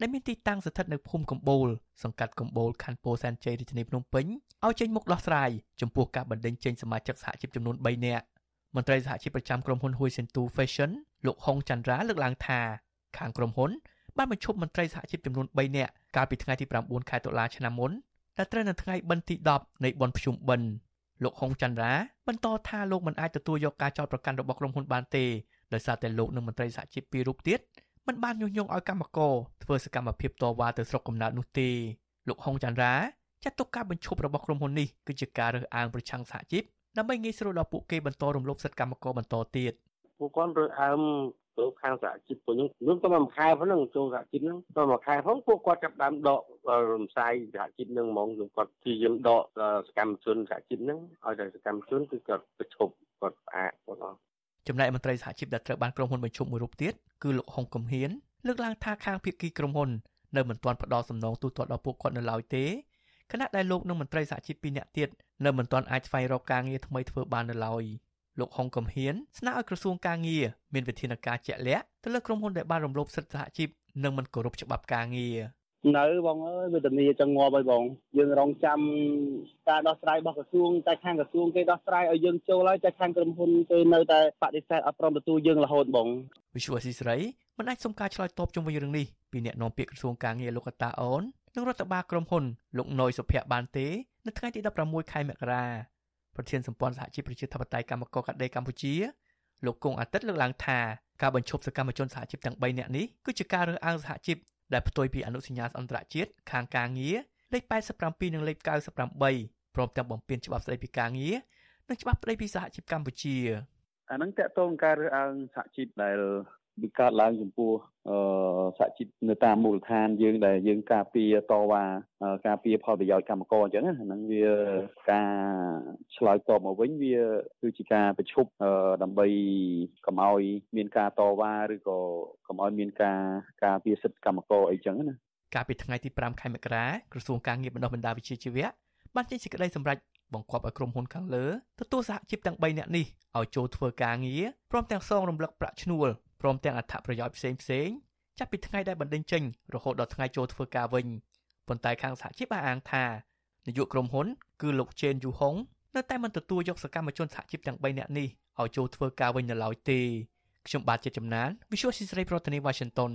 ដែលមានទីតាំងស្ថិតនៅភូមិកំបូលសង្កាត់កំបូលខណ្ឌពោធិ៍សែនជ័យរាជធានីភ្នំពេញឲ្យចេញមុខដោះស្រាយចំពោះការបណ្តេញចេញសមាជិកសហជីពចំនួន3នាក់មន្ត្រីសហជីពប្រចាំក្រុមហ៊ុន Hui Sentu Fashion លោកហុងចន្ទរាលើកឡើងថាខាងក្រុមហ៊ុនបានបញ្ឈប់មន្ត្រីសហជីពចំនួន3នាក់កាលពីថ្ងៃទី9ខែតុលាឆ្នាំមុន ដែលត្រូវនៅថ្ងៃបិណ្ឌទី10នៃបុណ្យភ្ជុំបិណ្ឌលោកហុងចន្ទរាបន្តថាលោកមិនអាចទទួលយកការចោទប្រកាន់របស់ក្រុមហ៊ុនបានទេដោយសារតែលោកនិងមន្ត្រីសហជីពពីររូបទៀតមិនបានញុះញង់ឲ្យកម្មករធ្វើសកម្មភាពតវ៉ាទៅស្រុកកំណើតនោះទេលោកហុងចន្ទរាចាត់ទុកការបញ្ឈប់របស់ក្រុមហ៊ុននេះគឺជាការរើសអើងប្រឆាំងសហជីពដើម្បីងាយស្រួលដល់ពួកគេបន្តរំលោភសិទ្ធិកម្មករបន្តទៀតពួកគាត់រើសអើង ទៅខាងសហជីពពួកខ្ញុំខ្ញុំទៅមួយខែហ្នឹងចូលសហជីពហ្នឹងទៅមួយខែផងពួកគាត់ចាប់ដើមដករំសាយសហជីពហ្នឹងហ្មងគាត់ព្យាយាមដកសកម្មជនសហជីពហ្នឹងឲ្យតែសកម្មជនគឺគាត់ប្រឈប់គាត់ផ្អាកគាត់អស់ចំណែកមន្ត្រីសហជីពដែលត្រូវបានក្រុមហ៊ុនបញ្ឈប់មួយរូបទៀតគឺលោកហុងកំហៀនលើកឡើងថាខាងភាគីក្រុមហ៊ុននៅមិនទាន់ផ្ដល់សំណងទូទាត់ដល់ពួកគាត់នៅឡើយទេខណៈដែលលោកនិងមន្ត្រីសហជីពពីរនាក់ទៀតនៅមិនទាន់អាចស្វែងរកការងារថ្មីធ្វើបាននៅឡើយ លោកហុងកំហៀនស្នើឲ្យក្រសួងការងារមានវិធានការជាក់លាក់ទៅលើក្រុមហ៊ុនដែលបានរំលោភសិទ្ធិសហជីពនិងមិនគោរពច្បាប់ការងារនៅបងអើយវេទនាចង់ងាប់ហើយបង យើងរងចាំការដោះស្រាយរបស់ក្រសួងតែខាងក្រសួងគេដោះស្រាយឲ្យយើងចូលហើយតែខាងក្រុមហ៊ុនគេនៅតែបដិសេធអត់ព្រមទទួលយើងរហូតបងវិសុវស៊ីស្រីមិនអាចសុំការឆ្លើយតបជុំវិញរឿងនេះពីអ្នកនាំពាក្យក្រសួងការងារលោកកតាអូននិងរដ្ឋបាលក្រុមហ៊ុនលោកណយសុភ័ក្របានទេ នៅថ្ងៃទី16ខែមករា ប្រធានសម្ព័ន្ធសហជីពប្រជាធិបតេយ្យកម្មករកាត់ដេរកម្ពុជាលោកគង់អាទិត្យលើកឡើងថាការបញ្ឈប់សកម្មជនសហជីពទាំង3នាក់នេះគឺជាការរើសអើងសហជីពដែលផ្ទុយពីអនុសញ្ញាអន្តរជាតិខាងការងារលេខ87និងលេខ98ព្រមទាំងបំពេញច្បាប់ស្តីពីការងារនិងច្បាប់ស្តីពីសហជីពកម្ពុជាអានឹងតកតងការរើសអើងសហជីពដែល វាកើតឡើងចំពោះសហជីពនៅតាមមូលដ្ឋានយើងដែលយើងការពារតវ៉ាការពារផលប្រយោជន៍កម្មករអញ្ចឹងហ្នឹងវាការឆ្លើយតបមកវិញវាគឺជាការប្រឈប់ដើម្បីកុំឲ្យមានការតវ៉ាឬក៏កុំឲ្យមានការការពារសិទ្ធិកម្មករអីចឹងណាកាលពីថ្ងៃទី5ខែមករាក្រសួងការងារបណ្ដុះបណ្ដាលវិជ្ជាជីវៈបានចេញសេចក្តីសម្រេចបង្គាប់ឲ្យក្រុមហ៊ុនខាងលើទទួលសហជីពទាំង3នាក់នេះឲ្យចូលធ្វើការងារព្រមទាំងសងរំលឹកប្រាក់ឈ្នួល ព្រមទាំងអត្ថប្រយោជន៍ផ្សេងផ្សេងចាប់ពីថ្ងៃដែលបណ្ដឹងចេញរហូតដល់ថ្ងៃចូលធ្វើការវិញប៉ុន្តែខាងសហជីពបានអាងថានាយកក្រុមហ៊ុន គឺលោកជេនយូហុងនៅតែមិនទទួលយកសកម្មជនសហជីពទាំង3នាក់នេះឲ្យចូលធ្វើការវិញនៅឡើយទេខ្ញុំបាទជាចំណាន Visual ស៊ីស្រីប្រធានាទី Washington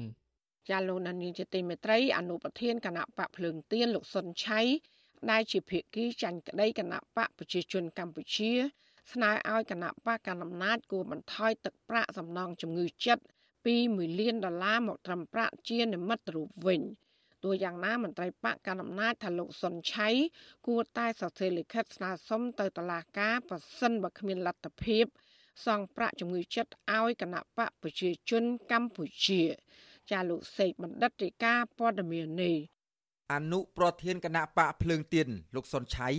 ចាលោកនានីជាទីមេត្រីអនុប្រធានគណៈបកភ្លើងទៀនលោកសុនឆៃដែលជាភាគីចាញ់ក្តីគណៈបកប្រជាជនកម្ពុជា ស្នើឲ្យគណៈបកកណ្ដាលអំណាចគួរបន្ថយទឹកប្រាក់សំណងជំងឺចិត្តពី1លានដុល្លារមកត្រឹមប្រាក់ជានិមិត្តរូបវិញទោះយ៉ាងណាមន្ត្រីបកកណ្ដាលអំណាចថាលោកសុនឆៃគួរតែសរសេរលិខិតស្នើសុំទៅតុលាការប៉ះសិនបើគ្មានលទ្ធភាពសងប្រាក់ជំងឺចិត្តឲ្យគណៈបកប្រជាជនកម្ពុជា ចាលោកសេកបណ្ឌិតរាជការព័ត៌មាននេះអនុប្រធានគណៈបកភ្លើងទៀនលោកសុនឆៃ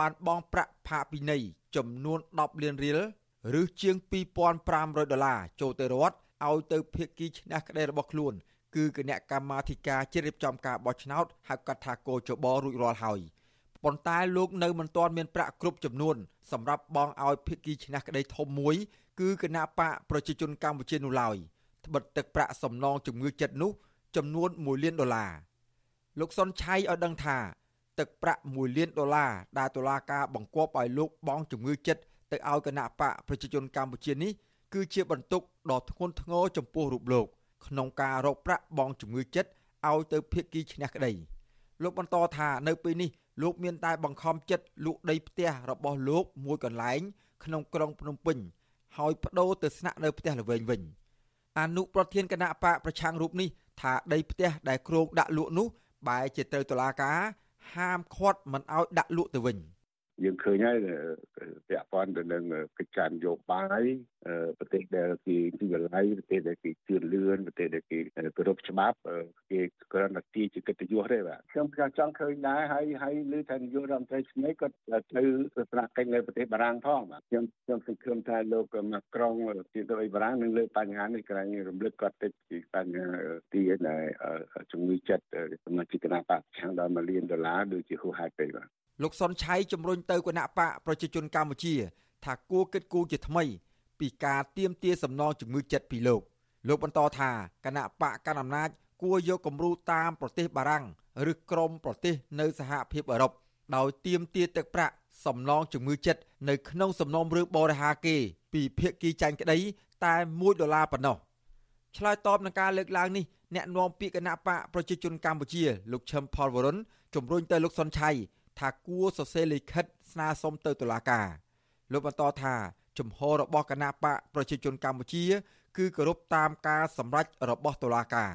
បានបងប្រាក់ផាកពិន័យចំនួន10លានរៀលឬជាង2500ដុល្លារចូលទៅរដ្ឋឲ្យទៅភៀកគីឈ្នះក្តីរបស់ខ្លួន គឺគណៈកម្មាធិការជ្រៀបចំការបោះឆ្នោតហៅកាត់ថាកោចបរួចរាល់ហើយប៉ុន្តែលោកនៅមិនទាន់មានប្រាក់គ្រប់ចំនួន សម្រាប់បងឲ្យភៀកគីឈ្នះក្តីធំមួយ គឺគណៈបកប្រជាជនកម្ពុជានោះឡើយត្បិតទឹកប្រាក់សំណងជំងឺចិត្តនោះ ចំនួន1លានដុល្លារលោកសុនឆៃឲ្យដឹងថា ទឹកប្រាក់1លានដុល្លារដែលតុលាការបង្គាប់ឲ្យលោកបងជំងឺចិត្តទៅឲ្យគណៈបកប្រជាជនកម្ពុជានេះគឺជាបន្ទុកដ៏ធ្ងន់ធ្ងរចំពោះរូបលោក ក្នុងការរកប្រាក់បងជំងឺចិត្តឲ្យទៅភៀកគីឈ្នះក្តីលោកបន្តថានៅពេលនេះលោកមានតែបង្ខំចិត្តលក់ដីផ្ទះរបស់លោកមួយកន្លែង ក្នុងក្រុងភ្នំពេញហើយបដូរទៅស្នាក់នៅផ្ទះល្វែងវិញអនុប្រធានគណៈបកប្រឆាំងរូបនេះថាដីផ្ទះដែលគ្រោងដាក់លក់នោះបែរជាត្រូវតុលាការ ហាមឃាត់មិនឲ្យដាក់លក់ទៅវិញ យើងឃើញហើយពាក់ព័ន្ធទៅនឹងកិច្ចការនយោបាយប្រទេសដែលគេទីវិល័យប្រទេសដែលគេជឿនលឿនប្រទេសដែលគេគោរពច្បាប់គេគ្រាន់តែទាជាកិត្តិយសទេបាទខ្ញុំចង់ឃើញដែរហើយហើយលើថានាយករដ្ឋមន្ត្រីស្មីក៏ទៅទស្សនកិច្ចនៅប្រទេសបារាំងផងបាទខ្ញុំខ្ញុំសង្ឃឹមថាលោកម៉ាក្រុងជាទៅអីបារាំងនឹងលើបញ្ហានេះក្រែងរំលឹកគាត់តិចពីបញ្ហាទីដែលជំងឺចិត្តសមាជិកគណៈបកឆាំងដល់1លានដុល្លារដូចជាហួសហេតុពេកបាទ លោកសុនឆៃជំរុញទៅគណៈបកប្រជាជនកម្ពុជា ថាគួរគិតគូរជាថ្មី ពីការទៀមទាសំណងជំងឺចិត្តពីលោកលោកបន្តថាគណៈបកកណ្ដាលអំណាចគួរយកគំរូតាមប្រទេសបារាំងឬក្រមប្រទេសនៅសហភាពអឺរ៉ុបដោយទៀមទាទឹកប្រាក់សំណងជំងឺចិត្តនៅក្នុងសំណុំរឿងបរិហាគេពីភៀកគីចាញ់ក្តីតែ1ដុល្លារប៉ុណ្ណោះឆ្លើយតបនឹងការលើកឡើងនេះអ្នកនាំពាក្យគណៈបកប្រជាជនកម្ពុជាលោកឈឹមផលវរុនជំរុញទៅលោកសុនឆៃ ថាគួរសរសេរលិខិតស្នើសុំទៅតុលាការលោកបន្តថាជំហររបស់គណៈបកប្រជាជនកម្ពុជា គឺគោរពតាមការសម្រេចរបស់តុលាការ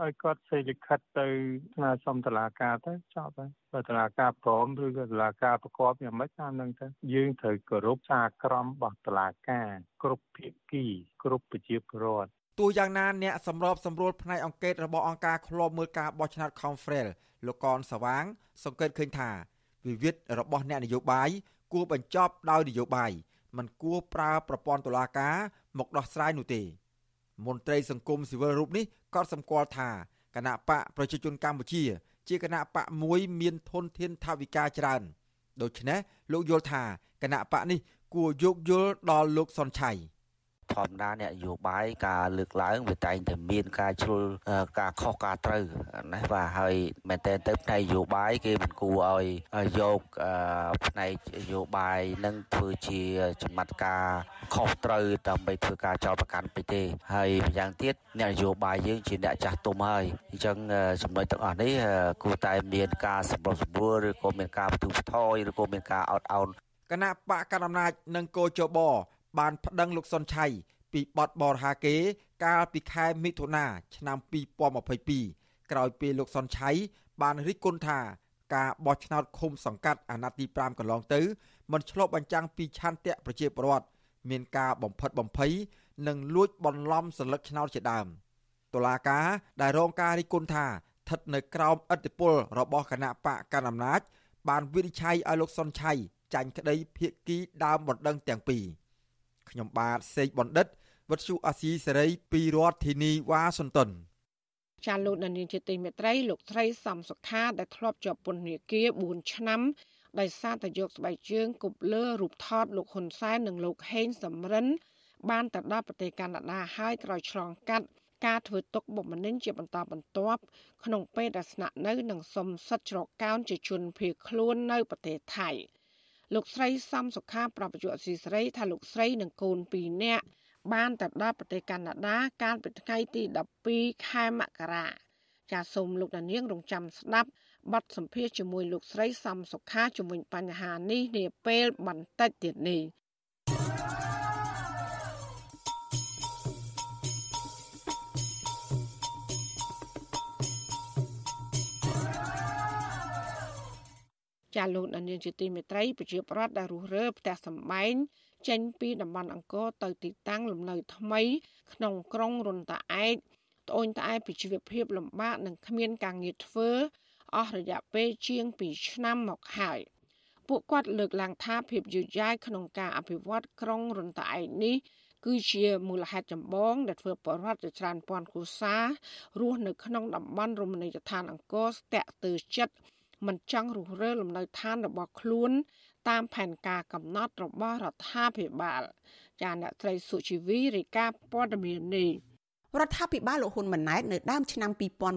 ឲ្យគាត់សេលិខិតទៅស្នើសុំតុលាការទៅចប់ហើយបើតុលាការព្រមឬក៏តុលាការប្រកបយ៉ាងម៉េចតាមនឹងទៅយើងត្រូវគោរពសារក្រមរបស់តុលាការគ្រប់ភាគីគ្រប់ប្រជាពលរដ្ឋទោះយ៉ាងណាអ្នកសម្របសម្រួលផ្នែកអង្គការរបស់អង្គការឃ្លាំមើលការបោះឆ្នោត Confrel លោកកនសវាង សង្កេតឃើញថា វិវាទរបស់អ្នកនយោបាយគួរបញ្ចប់ដោយនយោបាយមិនគួរប្រើប្រព័ន្ធតុលាការមកដោះស្រាយនោះទេ មន្ត្រីសង្គមស៊ីវិលរូបនេះក៏សម្គាល់ថាគណៈបកប្រជាជនកម្ពុជា ជាគណៈបកមួយមានធនធានថវិកាច្រើនដូច្នេះលោកយល់ថាគណៈបកនេះគួរយោគយល់ដល់លោកសុនឆៃ ធម្មតាអ្នកនយោបាយការលើកឡើងវាតែងតែមានការជ្រុលការខុសការត្រូវណាបាទហើយមែនតើទៅផ្នែកនយោបាយគេមិនគួរឲ្យយកផ្នែកនយោបាយនឹងធ្វើជាចំណាត់ការខុសត្រូវដើម្បីធ្វើការចោទប្រកាន់ពេកទេហើយម្យ៉ាងទៀតអ្នកនយោបាយយើងជាអ្នកចាស់ទុំហើយអញ្ចឹងចំណុចទាំងអស់នេះគួរតែមានការសម្រុះសម្រួលឬក៏មានការផ្ទុះផ្ថយឬក៏មានការអត់ឱនគណៈបកកណ្ដាលអំណាចនិងកោជប បានប្តឹងលោកសុនឆៃពីបទបរហាកេកាលពីខែមិថុនាឆ្នាំ2022ក្រោយពេលលោកសុនឆៃបានរិះគន់ថាការបោះឆ្នោតឃុំសង្កាត់អាណត្តិទី5កន្លងទៅមិនឆ្លុះបញ្ចាំងពីឆន្ទៈប្រជាពលរដ្ឋមានការបំផិតបំភ័យនិងលួចបន្លំសន្លឹកឆ្នោតជាដើមតុលាការដែលរងការរិះគន់ថាស្ថិតនៅក្រោមឥទ្ធិពលរបស់គណៈបកកណ្ដាលអំណាចបានវិនិច្ឆ័យឲ្យលោកសុនឆៃចាញ់ក្តីភៀកគីដើមបណ្ដឹងទាំងពីរ ខ្ញុំបាទសេកបណ្ឌិតវុទ្ធុអាស៊ីសេរីពីរដ្ឋធានីវ៉ាស៊ីនតោនចាលោកនានីជាទីមេត្រីលោកស្រីសំសុខាដែលធ្លាប់ជាប់ពន្ធនាគារ4ឆ្នាំដោយសារតែយកស្បែកជើងគប់លើរូបថតលោកហ៊ុនសែននិងលោកហេងសំរិន បានទៅដល់ប្រទេសកាណាដាហើយក្រោយឆ្លងកាត់ការធ្វើទុកបុកម្នេញជាបន្តបន្ទាប់ក្នុងពេលដែលស្នាក់នៅនិងសំសិទ្ធច្រកកោនជាជនភៀសខ្លួននៅប្រទេសថៃ លោកស្រីសំសុខាប្រាប់បញ្ជាអសីស្រីថាលោកស្រីនិងកូន2នាក់បានទៅដល់ប្រទេសកាណាដាកាលពីថ្ងៃទី12ខែមករាចាសសូមលោកដានៀងរងចាំស្ដាប់បទសម្ភាសជាមួយលោកស្រីសំសុខាជំវិញបញ្ហានេះនាពេលបន្តិចទៀតនេះ ចាលោកដានៀងជាទីមេត្រីប្រជាប្រដ្ឋដែលរស់រើផ្ទះសម្បែងចេញពីតំបន់អង្គរទៅទីតាំងលំនៅថ្មី ក្នុងក្រុងរុនតាឯកត្អូញត្អែពីជីវភាពលំបាកនិងគ្មានការងារធ្វើអស់រយៈពេលជាង2ឆ្នាំមកហើយពួកគាត់លើកឡើងថាភាពយឺតយ៉ាវក្នុងការអភិវឌ្ឍក្រុងរុនតាឯកនេះគឺជាមូលហេតុចម្បងដែលធ្វើបរិវត្តជាច្រើនពាន់គ្រួសាររស់នៅក្នុងតំបន់រមណីយដ្ឋានអង្គរស្ទាក់ទើចិត្ត មិនចង់រុះរើលំនៅឋានរបស់ខ្លួន តាមផែនការកំណត់របស់រដ្ឋាភិបាលចាអ្នកត្រីសុជីវីរាយការណ៍ព័ត៌មាននេះរដ្ឋាភិបាលលោកហ៊ុនម៉ាណែតនៅដើមឆ្នាំ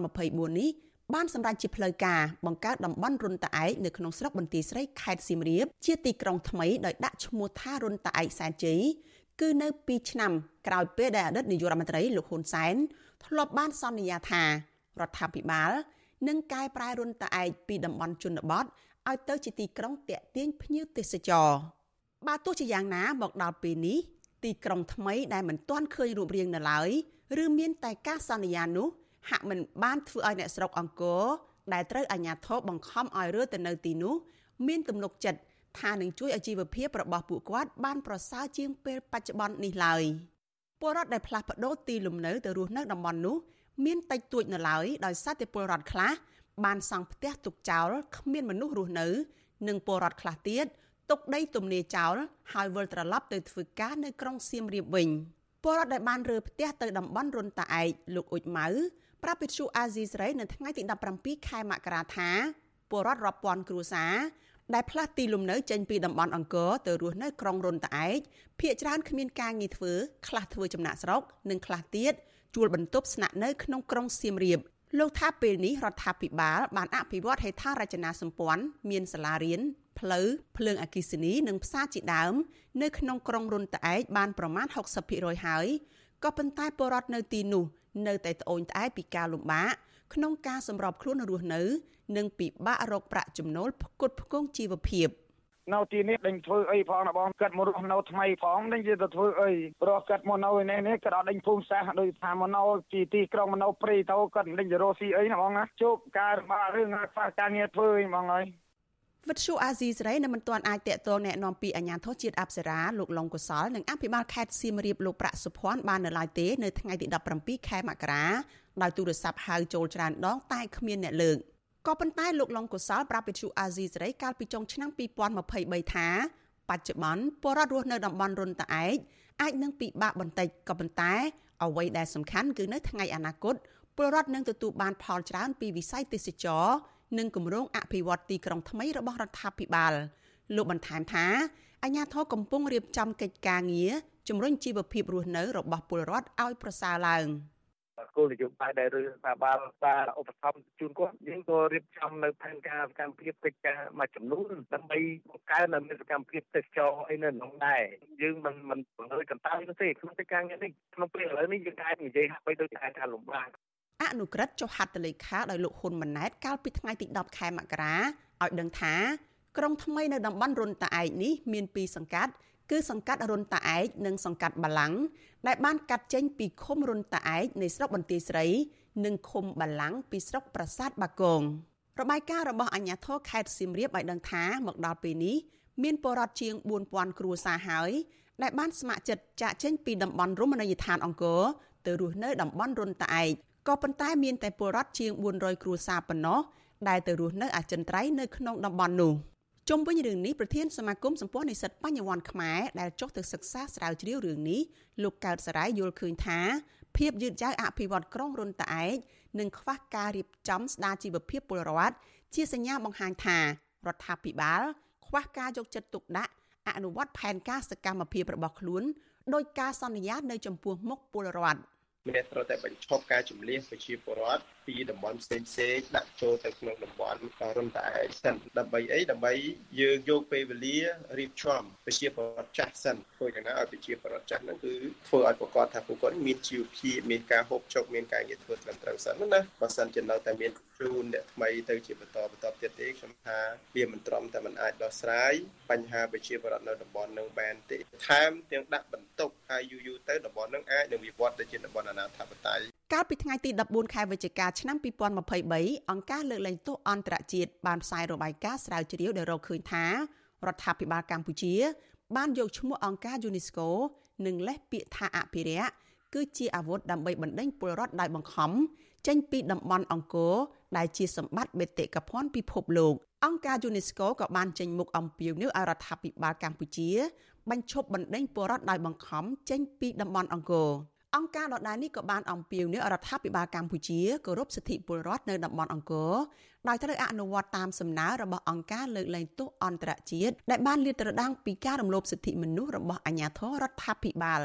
2024នេះបានសម្រេចជាផ្លូវការបង្កើតតំបន់រុនតាឯកនៅក្នុងស្រុកបន្ទាយស្រីខេត្តសៀមរាបជាទីក្រុងថ្មីដោយដាក់ឈ្មោះថារុនតាឯកសែនជ័យគឺនៅ2ឆ្នាំក្រោយពេលដែលអតីតនាយករដ្ឋមន្ត្រីលោកហ៊ុនសែនធ្លាប់បានសន្យាថារដ្ឋាភិបាល នឹងកែប្រែរុនតាឯកពីតំបន់ជនបទឲ្យទៅជាទីក្រុងតាក់ទាញភ្ញៀវទេសចរបើទោះជាយ៉ាងណាមកដល់ពេលនេះទីក្រុងថ្មីដែលមិនទាន់ឃើញរូបរាងនៅឡើយឬមានតែការសន្យានោះហាក់មិនបានធ្វើឲ្យអ្នកស្រុកអង្គរដែលត្រូវអាជ្ញាធរបង្ខំឲ្យរើទៅនៅទីនោះមានទំនុកចិត្តថានឹងជួយឲ្យជីវភាពរបស់ពួកគាត់បានប្រសើរជាងពេលបច្ចុប្បន្ននេះឡើយពលរដ្ឋដែលផ្លាស់ប្ដូរទីលំនៅទៅរស់នៅតំបន់នោះ មានតិចតួចនៅឡើយដោយសារតែពលរដ្ឋខ្លះបានសង់ផ្ទះទុកចោលគ្មានមនុស្សរស់នៅ និងពលរដ្ឋខ្លះទៀតទុកដីទំនេរចោលហើយវិលត្រឡប់ទៅធ្វើការនៅក្រុងសៀមរាបវិញពលរដ្ឋដែលបានរើផ្ទះទៅតំបន់រុនតាឯកលោកអ៊ុចម៉ៅប្រាប់វិទ្យុអាស៊ីសេរីនៅថ្ងៃទី17ខែមករាថាពលរដ្ឋរាប់ពាន់គ្រួសារដែលផ្លាស់ទីលំនៅចេញពីតំបន់អង្គរទៅរស់នៅក្រុងរុនតាឯកភ ieck ច្រើនគ្មានការងារធ្វើខ្លះធ្វើចំណាក់ស្រុកនិងខ្លះទៀត ជួលបន្ទប់ស្នាក់នៅក្នុងក្រុងសៀមរាបលោកថាពេលនេះរដ្ឋាភិបាលបានអភិវឌ្ឍហេដ្ឋារចនាសម្ព័ន្ធមានសាលារៀនផ្លូវភ្លើងអគ្គិសនីនិងផ្សារជាដើម នៅក្នុងក្រុងរុនត្អែកបានប្រមាណ60%ហើយក៏ប៉ុន្តែពលរដ្ឋនៅទីនោះ នៅតែត្អូញត្អែពីការលំបាកក្នុងការសម្របខ្លួនរស់នៅ និងពិបាករកប្រាក់ចំណូលផ្គត់ផ្គង់ជីវភាព។ នៅទីនេះដេញធ្វើអីផងណាបងកាត់មករស់នៅថ្មីផងដេញជាទៅធ្វើអីព្រោះកាត់មកនៅឯនេះនេះក៏អត់ដេញភូមិសាស្ត្រដូចថាមកនៅទីទីក្រុងមកនៅព្រៃទៅកាត់ដេញទៅរស់ស៊ីអីណាបងណាជួបការរបស់រឿងខ្វះការងារធ្វើអីបងអើយវិទ្យុអាស៊ីសេរីនៅមិនទាន់អាចតាក់ទងแนะនាំពីអាជ្ញាធរជាតិអប្សរាលោកលងកុសលនិងអភិបាលខេត្តសៀមរាបលោកប្រាក់សុភ័ណ្ឌបាននៅឡើយទេនៅថ្ងៃទី17ខែមករាដោយទូរស័ព្ទហៅចូលច្រើនដងតែគ្មានអ្នកលើក ក៏ប៉ុន្តែលោកឡុងកុសលប្រាប់វិទ្យុអាស៊ីសេរីកាលពីចុងឆ្នាំ2023ថាបច្ចុប្បន្នពលរដ្ឋរស់នៅតំបន់រុនតាឯកអាចនឹងពិបាកបន្តិចក៏ប៉ុន្តែអ្វីដែលសំខាន់គឺនៅថ្ងៃអនាគតពលរដ្ឋនឹងទទួលបានផលច្រើនពីវិស័យទេសចរនិងគម្រោងអភិវឌ្ឍទីក្រុងថ្មីរបស់រដ្ឋាភិបាលលោកបន្ថែមថាអាជ្ញាធរកំពុងរៀបចំកិច្ចការងារជំរុញជីវភាពរស់នៅរបស់ពលរដ្ឋឲ្យប្រសើរឡើង។ គោលនយោបាយដែលរដ្ឋាភិបាលបានឧបត្ថម្ភជូនគាត់យើងក៏រៀបចំនៅផែនការសកម្មភាពកិច្ចការមួយចំនួនដើម្បីបង្កើននៅសកម្មភាពទេសចរអីនៅក្នុងដែរយើងមិនមិនបង្ហើយកន្តើយនោះទេក្នុងកិច្ចការងារនេះក្នុងពេលឥឡូវនេះយើងអាចនិយាយហាក់បីដូចតែថាលំបាកអនុក្រឹត្យចុះហត្ថលេខាដោយលោកហ៊ុនម៉ាណែតកាលពីថ្ងៃទី10ខែមករាឲ្យដឹងថាក្រុងថ្មីនៅតំបន់រុនតាឯកនេះមាន2សង្កាត់ គឺសង្កាត់រុនតាឯកនិងសង្កាត់បាឡាំងដែលបានកាត់ចេញពីឃុំរុនតាឯកនៃស្រុកបន្ទាយស្រី និងឃុំបាឡាំងពីស្រុកប្រាសាទបាគងរបាយការណ៍របស់អាជ្ញាធរខេត្តសៀមរាបឲ្យដឹងថាមកដល់ពេលនេះមានពលរដ្ឋជាង4000គ្រួសារហើយដែលបានស្ម័គ្រចិត្តចាកចេញពីតំបន់រមណីយដ្ឋានអង្គរទៅរស់នៅតំបន់រុនតាឯកក៏ប៉ុន្តែមានតែពលរដ្ឋជាង400គ្រួសារប៉ុណ្ណោះដែលទៅរស់នៅអចិន្ត្រៃយ៍នៅក្នុងតំបន់នោះ ជុំវិញរឿងនេះប្រធានសមាគមសម្ព័ន្ធនិស្សិតបញ្ញវន្តខ្មែរដែលចុះទៅសិក្សាស្រាវជ្រាវរឿងនេះលោកកើតសរាយយល់ឃើញថាភាពយឺតយ៉ាវអភិវឌ្ឍក្រុងរុនតាឯកនិងខ្វះការរៀបចំស្ដារជីវភាពពលរដ្ឋជាសញ្ញាបង្ហាញថារដ្ឋាភិបាលខ្វះការយកចិត្តទុកដាក់អនុវត្តផែនការសកម្មភាពរបស់ខ្លួនដោយការសន្យានៅចំពោះមុខពលរដ្ឋមានត្រូវតែបញ្ឈប់ការជំលៀសប្រជាពលរដ្ឋ ពីតំបន់ផ្សេងផ្សេងដាក់ចូលទៅក្នុងតំបន់រុនតែឯងសិនដើម្បីអីដើម្បីយើងយកពេលវេលារៀបចំប្រជាពលរដ្ឋចាស់សិនធ្វើយ៉ាងណាឲ្យប្រជាពលរដ្ឋចាស់ហ្នឹងគឺធ្វើឲ្យប្រកបថាពួកគាត់មានជីវភាពមានការហូបចុកមានការងារធ្វើត្រឹមត្រូវសិនណាបើសិនជានៅតែមានជូនអ្នកថ្មីទៅជាបន្តបន្តទៀតទេខ្ញុំថាវាមិនត្រឹមតែมันអាចដោះស្រាយបញ្ហាប្រជាពលរដ្ឋនៅតំបន់នឹងបានទេថែមទាំងដាក់បន្ទុកហើយយូរយូរទៅតំបន់នឹងអាចនឹងវិវត្តទៅជាតំបន់អនាធិបតេយ្យ កាលពីថ្ងៃទី14ខែវិច្ឆិកាឆ្នាំ2023អង្គការលើកលែងទោសអន្តរជាតិបានផ្សាយរបាយការណ៍ស្រាវជ្រាវដែលរកឃើញថារដ្ឋាភិបាលកម្ពុជា បានយកឈ្មោះអង្គការ UNESCO និងលេសពាក្យថាអភិរក្សគឺជាអាវុធដើម្បីបណ្ដេញពលរដ្ឋដោយបង្ខំចេញពីតំបន់អង្គរដែលជាសម្បត្តិបេតិកភណ្ឌពិភពលោកអង្គការ UNESCO ក៏បានចេញមុខអំពាវនាវឲ្យរដ្ឋាភិបាលកម្ពុជាបញ្ឈប់បណ្ដេញពលរដ្ឋដោយបង្ខំចេញពីតំបន់អង្គរ អង្គការដដែលនេះក៏បានអំពាវនាវរដ្ឋាភិបាលកម្ពុជាគោរពសិទ្ធិពលរដ្ឋនៅតំបន់អង្គរដោយត្រូវអនុវត្តតាមសំណើរបស់អង្គការលើកលែងទោសអន្តរជាតិដែលបានលាតត្រដាងពីការរំលោភសិទ្ធិមនុស្សរបស់អាជ្ញាធររដ្ឋាភិបាល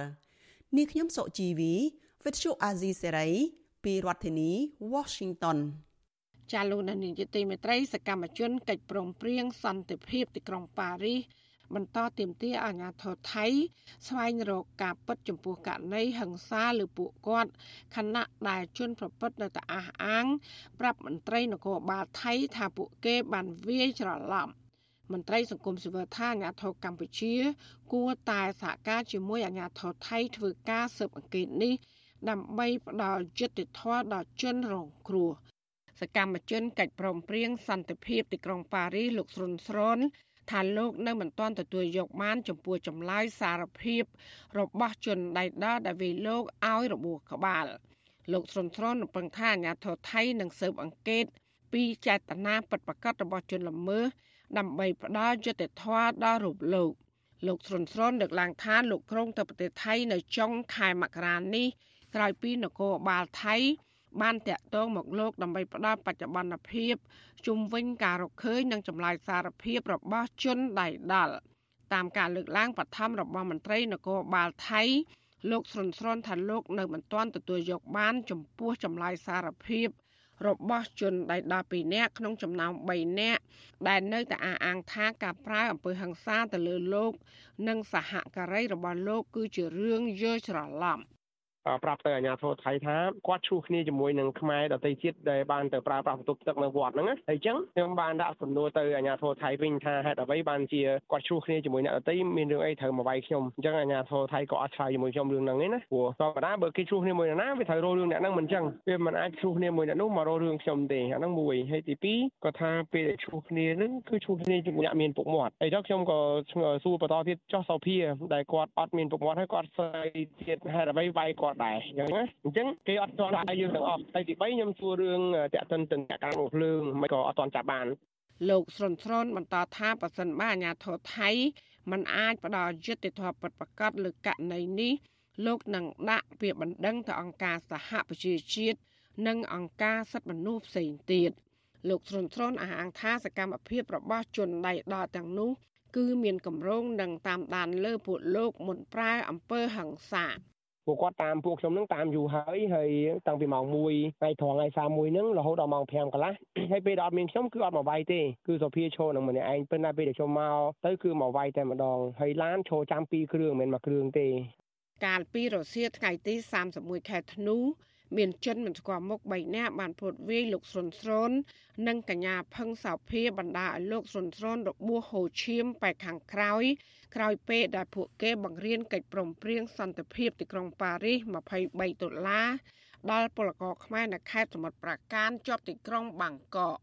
នាងខ្ញុំសុជីវី With you Azizi Serai ពីរដ្ឋធានី Washington ចាលោកនាយកទីមេត្រីសកម្មជនកិច្ចព្រមព្រៀងសន្តិភាពទីក្រុងប៉ារីស បន្តទាមទារអាជ្ញាធរថៃ ស្វែងរកការពិតចំពោះករណីហិង្សាលើពួកគាត់ខណៈដែលជនប្រព្រឹត្តនៅតែអះអាង ប្រាប់មន្ត្រីនគរបាលថៃថាពួកគេបានវាយច្រឡំមន្ត្រីសង្គមស៊ីវិលថាអាញាធរកម្ពុជា គួរតែសហការជាមួយអាញាធរថៃធ្វើការស៊ើបអង្កេតនេះ ដើម្បីផ្ដល់យុត្តិធម៌ដល់ជនរងគ្រោះសកម្មជនកិច្ចព្រមព្រៀងសន្តិភាពទីក្រុងប៉ារីសលោកស្រុនស្រន ថាលោកនៅមិនទាន់ទទួលយកបាន ចំពោះចម្លើយសារភាពរបស់ជនដៃដល់ដែលវាលោកឲ្យរបួសក្បាលលោកស្រុនស្រនរំពឹងថាអាញាធរថៃនឹងស៊ើបអង្កេត ពីចេតនាពិតប្រាកដរបស់ជនល្មើសដើម្បីផ្ដល់យុត្តិធម៌ដល់រូបលោកលោកស្រុនស្រនលើកឡើងថាលោកក្រុងទៅប្រទេសថៃនៅចុងខែមករានេះក្រោយពីនគរបាលថៃ បានតាក់ទងមកលោកដើម្បីផ្ដល់បច្ចុប្បន្នភាពជុំវិញការរកឃើញនិងចម្លើយសារភាពរបស់ជនដៃដល់តាមការលើកឡើងបឋមរបស់មន្ត្រីនគរបាលថៃលោកស្រុនស្រនថាលោកនៅមិនទាន់ទទួលយកបានចំពោះចម្លើយសារភាពរបស់ជនដែលដល់2នាក់ក្នុងចំណោម3នាក់ដែលនៅតែអះអាងថាការប្រើអំពើហិង្សាទៅលើលោក និងសហការីរបស់លោកគឺជារឿងយល់ច្រឡំ ប្រាប់ទៅអាជ្ញាធរថៃថាគាត់ឈ្លោះគ្នាជាមួយនឹងខ្មែរដទៃទៀតដែលបានទៅប្រើប្រាស់បន្ទប់ទឹកនៅវត្តហ្នឹងណាហើយអញ្ចឹងខ្ញុំបានដាក់សំណួរទៅអាជ្ញាធរថៃវិញថាហេតុអ្វីបានជាគាត់ឈ្លោះគ្នាជាមួយអ្នកដទៃមានរឿងអីត្រូវមកវាយខ្ញុំអញ្ចឹងអាជ្ញាធរថៃក៏អត់ឆ្លើយជាមួយខ្ញុំរឿងហ្នឹងទេណាព្រោះធម្មតាបើគេឈ្លោះគ្នាមួយណាវាត្រូវរករឿងអ្នកហ្នឹងមិនអញ្ចឹងវាមិនអាចឈ្លោះគ្នាមួយអ្នកនោះមករករឿងខ្ញុំទេអាហ្នឹងមួយហើយទី2ក៏ថាពេលដែលឈ្លោះគ្នាហ្នឹងគឺឈ្លោះគ្នាជាមួយអ្នកមានពុកមាត់ហើយដល់ខ្ញុំក៏សួរបន្តទៀតចោះសោភាដែលគាត់អត់មានពុកមាត់ហើយគាត់ស្អីទៀតហេតុអ្វីវាយគាត់ដែរអញ្ចឹងណាអញ្ចឹងគេអត់ទាន់ដាក់យើងទាំងអស់ហើយទី3ខ្ញុំសួររឿងតាក់ទិនទៅការមកភ្លើងមិនក៏អត់ទាន់ចាប់បានលោកស្រុនស្រនបន្តថាប៉ះសិនបើអាញាធរថៃมันអាចផ្ដល់យុត្តិធម៌ពិតប្រាកដលើករណីនេះលោកនឹងដាក់ពាក្យបណ្ដឹងទៅអង្គការសហប្រជាជាតិនិងអង្គការសិទ្ធិមនុស្សផ្សេងទៀតលោកស្រុនស្រនអះអាងថាសកម្មភាពរបស់ជនដៃដល់ទាំងនោះគឺមានកម្រងនឹងតាមដានលើពួកលោកមុនប្រើអំពើហិង្សា ពួកគាត់តាមពួកខ្ញុំនឹងតាមយូរហើយហើយតាំងពីម៉ោង1ថ្ងៃត្រង់ថ្ងៃ31ហ្នឹងរហូតដល់ម៉ោង5កន្លះហើយពេលដែលអត់មានខ្ញុំគឺអត់មកវាយទេគឺសុភាឈរនឹងម្នាក់ឯងប៉ុន្តែពេលដែលខ្ញុំមកទៅគឺមកវាយតែម្ដងហើយឡានឈរចាំពីរគ្រឿងមិនមែនមួយគ្រឿងទេ កាលពីរសៀលថ្ងៃទី31ខែធ្នូ មានជនមិនស្គាល់មុខ3នាក់បានព្រួតវាយលោកស្រុនស្រននិងកញ្ញាផឹងសោភាបណ្ដាឲ្យលោកស្រុនស្រនរបួសហូរឈាមបែកខាងក្រោយក្រោយពេលដែលពួកគេបង្រៀនកិច្ចព្រមព្រៀងសន្តិភាពទីក្រុងប៉ារីស23ដុល្លារដល់ពលករខ្មែរនៅខេត្តសមុទ្រប្រាកានជាប់ទីក្រុងបាងកក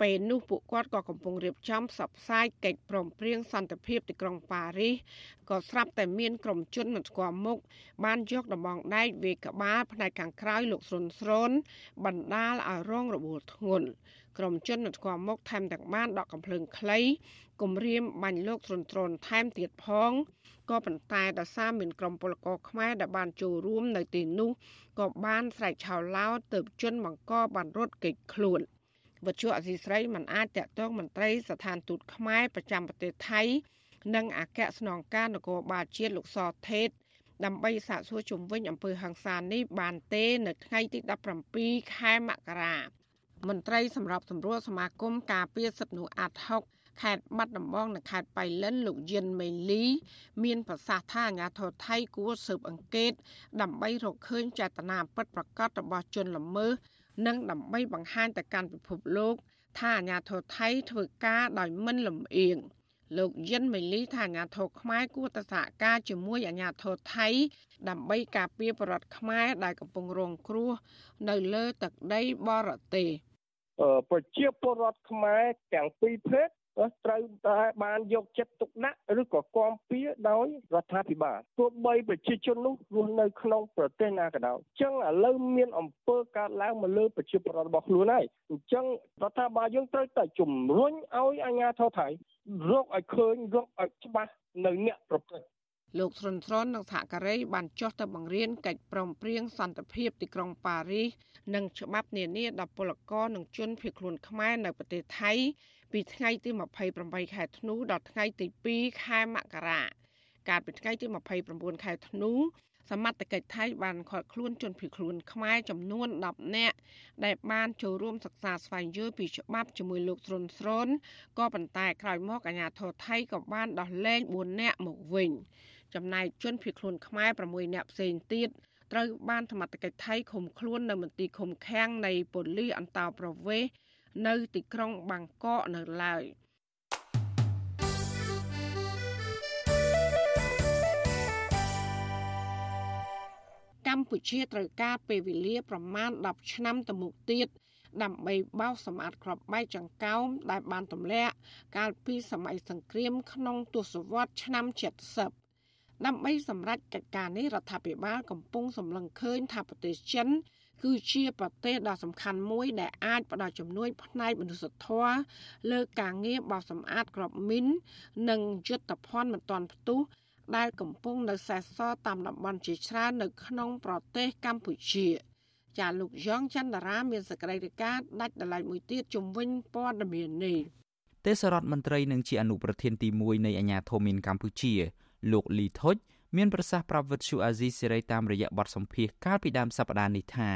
ពេលនោះពួកគាត់ក៏កំពុងរៀបចំផ្សព្វផ្សាយកិច្ចព្រមព្រៀងសន្តិភាពទីក្រុងប៉ារីសក៏ស្រាប់តែមានក្រុមជនមិនស្គាល់មុខបានយកដំបងដែកវាយក្បាលផ្នែកខាងក្រោយលោកស្រុនស្រនបណ្ដាលឲ្យរងរបួសធ្ងន់ក្រុមជនមិនស្គាល់មុខថែមទាំងបានដកកំភ្លើងខ្លីគំរាមបាញ់លោកស្រុនស្រនថែមទៀតផងក៏ប៉ុន្តែដោយសារមានក្រុមពលករខ្មែរដែលបានចូលរួមនៅទីនោះក៏បានស្រែកឆោឡោទៅជនបង្កបានរត់គេចខ្លួន។ វត្ថុអសីស្រីមិនអាចតាក់ទងមន្ត្រីស្ថានទូតខ្មែរប្រចាំប្រទេសថៃ និងអគ្គស្នងការនគរបាលជាតិលោកសថេតដើម្បីសាកសួរជំវិញអំពើហ ংস ានេះបានទេនៅថ្ងៃទី17ខែមករាមន្ត្រីសម្របសម្រួលសមាគមការពារសិទ្ធិមនុស្សអាត់ហុកខេត្តបាត់ដំបងនិងខេត្តបៃលិនលោកយិនមេលី មានប្រសាសន៍ថាអាញាធរថៃគួរស៊ើបអង្កេត ដើម្បីរកឃើញចេតនាពិតប្រាកដរបស់ជនល្មើស និងដើម្បីបង្ហាញទៅកាន់ពិភពលោកថាអាញាធរថៃធ្វើការដោយមិនលំអៀងលោកយិនមេលីថាអាញាធរខ្មែរគួរតែសហការជាមួយអាញាធរថៃ ដើម្បីការពារបរដ្ឋខ្មែរដែលកំពុងរងគ្រោះនៅលើទឹកដីបរទេសប្រជាពលរដ្ឋខ្មែរទាំងពីរភេទ ត្រូវតែបានយកចិត្តទុកដាក់ឬក៏គាំពៀដោយរដ្ឋាភិបាលទោះបីប្រជាជននោះរស់នៅក្នុងប្រទេសណាក៏ដោយអញ្ចឹងឥឡូវមានអំពើកើតឡើងមកលើប្រជាពលរដ្ឋរបស់ខ្លួនហើយអញ្ចឹងរដ្ឋាភិបាលយើងត្រូវតែជំរុញឲ្យអាជ្ញាធរថៃរកឲ្យឃើញរកឲ្យច្បាស់នៅអ្នកប្រព្រឹត្តលោកស្រុនស្រននិងសហការីបានចុះទៅបង្រៀនកិច្ចព្រមព្រៀងសន្តិភាពទីក្រុងប៉ារីសនិងច្បាប់នានាដល់ពលករនិងជនភៀសខ្លួនខ្មែរនៅប្រទេសថៃ ពីថ្ងៃទី28ខែធ្នូដល់ថ្ងៃទី2ខែមករាកាលពីថ្ងៃទី29ខែធ្នូសមត្ថកិច្ចថៃបានឃាត់ខ្លួនជនភៀសខ្លួនខ្មែរចំនួន10នាក់ដែលបានចូលរួមសិក្សាស្វែងយល់ពីច្បាប់ជាមួយលោកស្រុនស្រនក៏ប៉ុន្តែក្រោយមកអាជ្ញាធរថៃក៏បានដោះលែង4នាក់មកវិញចំណែកជនភៀសខ្លួនខ្មែរ6នាក់ផ្សេងទៀតត្រូវបានសមត្ថកិច្ចថៃឃុំខ្លួននៅមន្ទីរឃុំឃាំងនៃប៉ូលីសអន្តោប្រវេសន៍ នៅទីក្រុងបាងកកនៅឡើយកម្ពុជាត្រូវការពេលវេលាប្រមាណ10ឆ្នាំទៅមុខទៀតដើម្បីបោសសម្អាតក្របបែកចង្កោមដែលបានទម្លាក់កាលពីសម័យសង្គ្រាមក្នុងទសវត្សរ៍ឆ្នាំ70ដើម្បីសម្រេចកិច្ចការនេះរដ្ឋាភិបាលកំពុងសម្លឹងឃើញថាប្រទេសចិន គឺជាប្រទេសដ៏សំខាន់មួយដែលអាចផ្ដល់ជំនួយផ្នែកមនុស្សធម៌លើការងារបោសសម្អាតក្របមីននិងយុទ្ធភ័ណ្ឌមិនទាន់ផ្ទុះដែលកំពុងនៅសេសសល់តាមតំបន់ជាច្រើននៅក្នុងប្រទេសកម្ពុជាចាលោកយ៉ងច័ន្ទរាមានសេចក្តីរាយការណ៍ដាច់ដライមួយទៀតជំវិញព័ត៌មាននេះទេសរដ្ឋមន្ត្រីនឹងជាអនុប្រធានទី1នៃអាជ្ញាធរមានកម្ពុជា លោកលីថុច មានប្រសាសន៍ប្រាប់វិទ្យុអាស៊ីសេរីតាមរយៈបទសម្ភាសន៍កាលពីដើមសប្តាហ៍នេះថា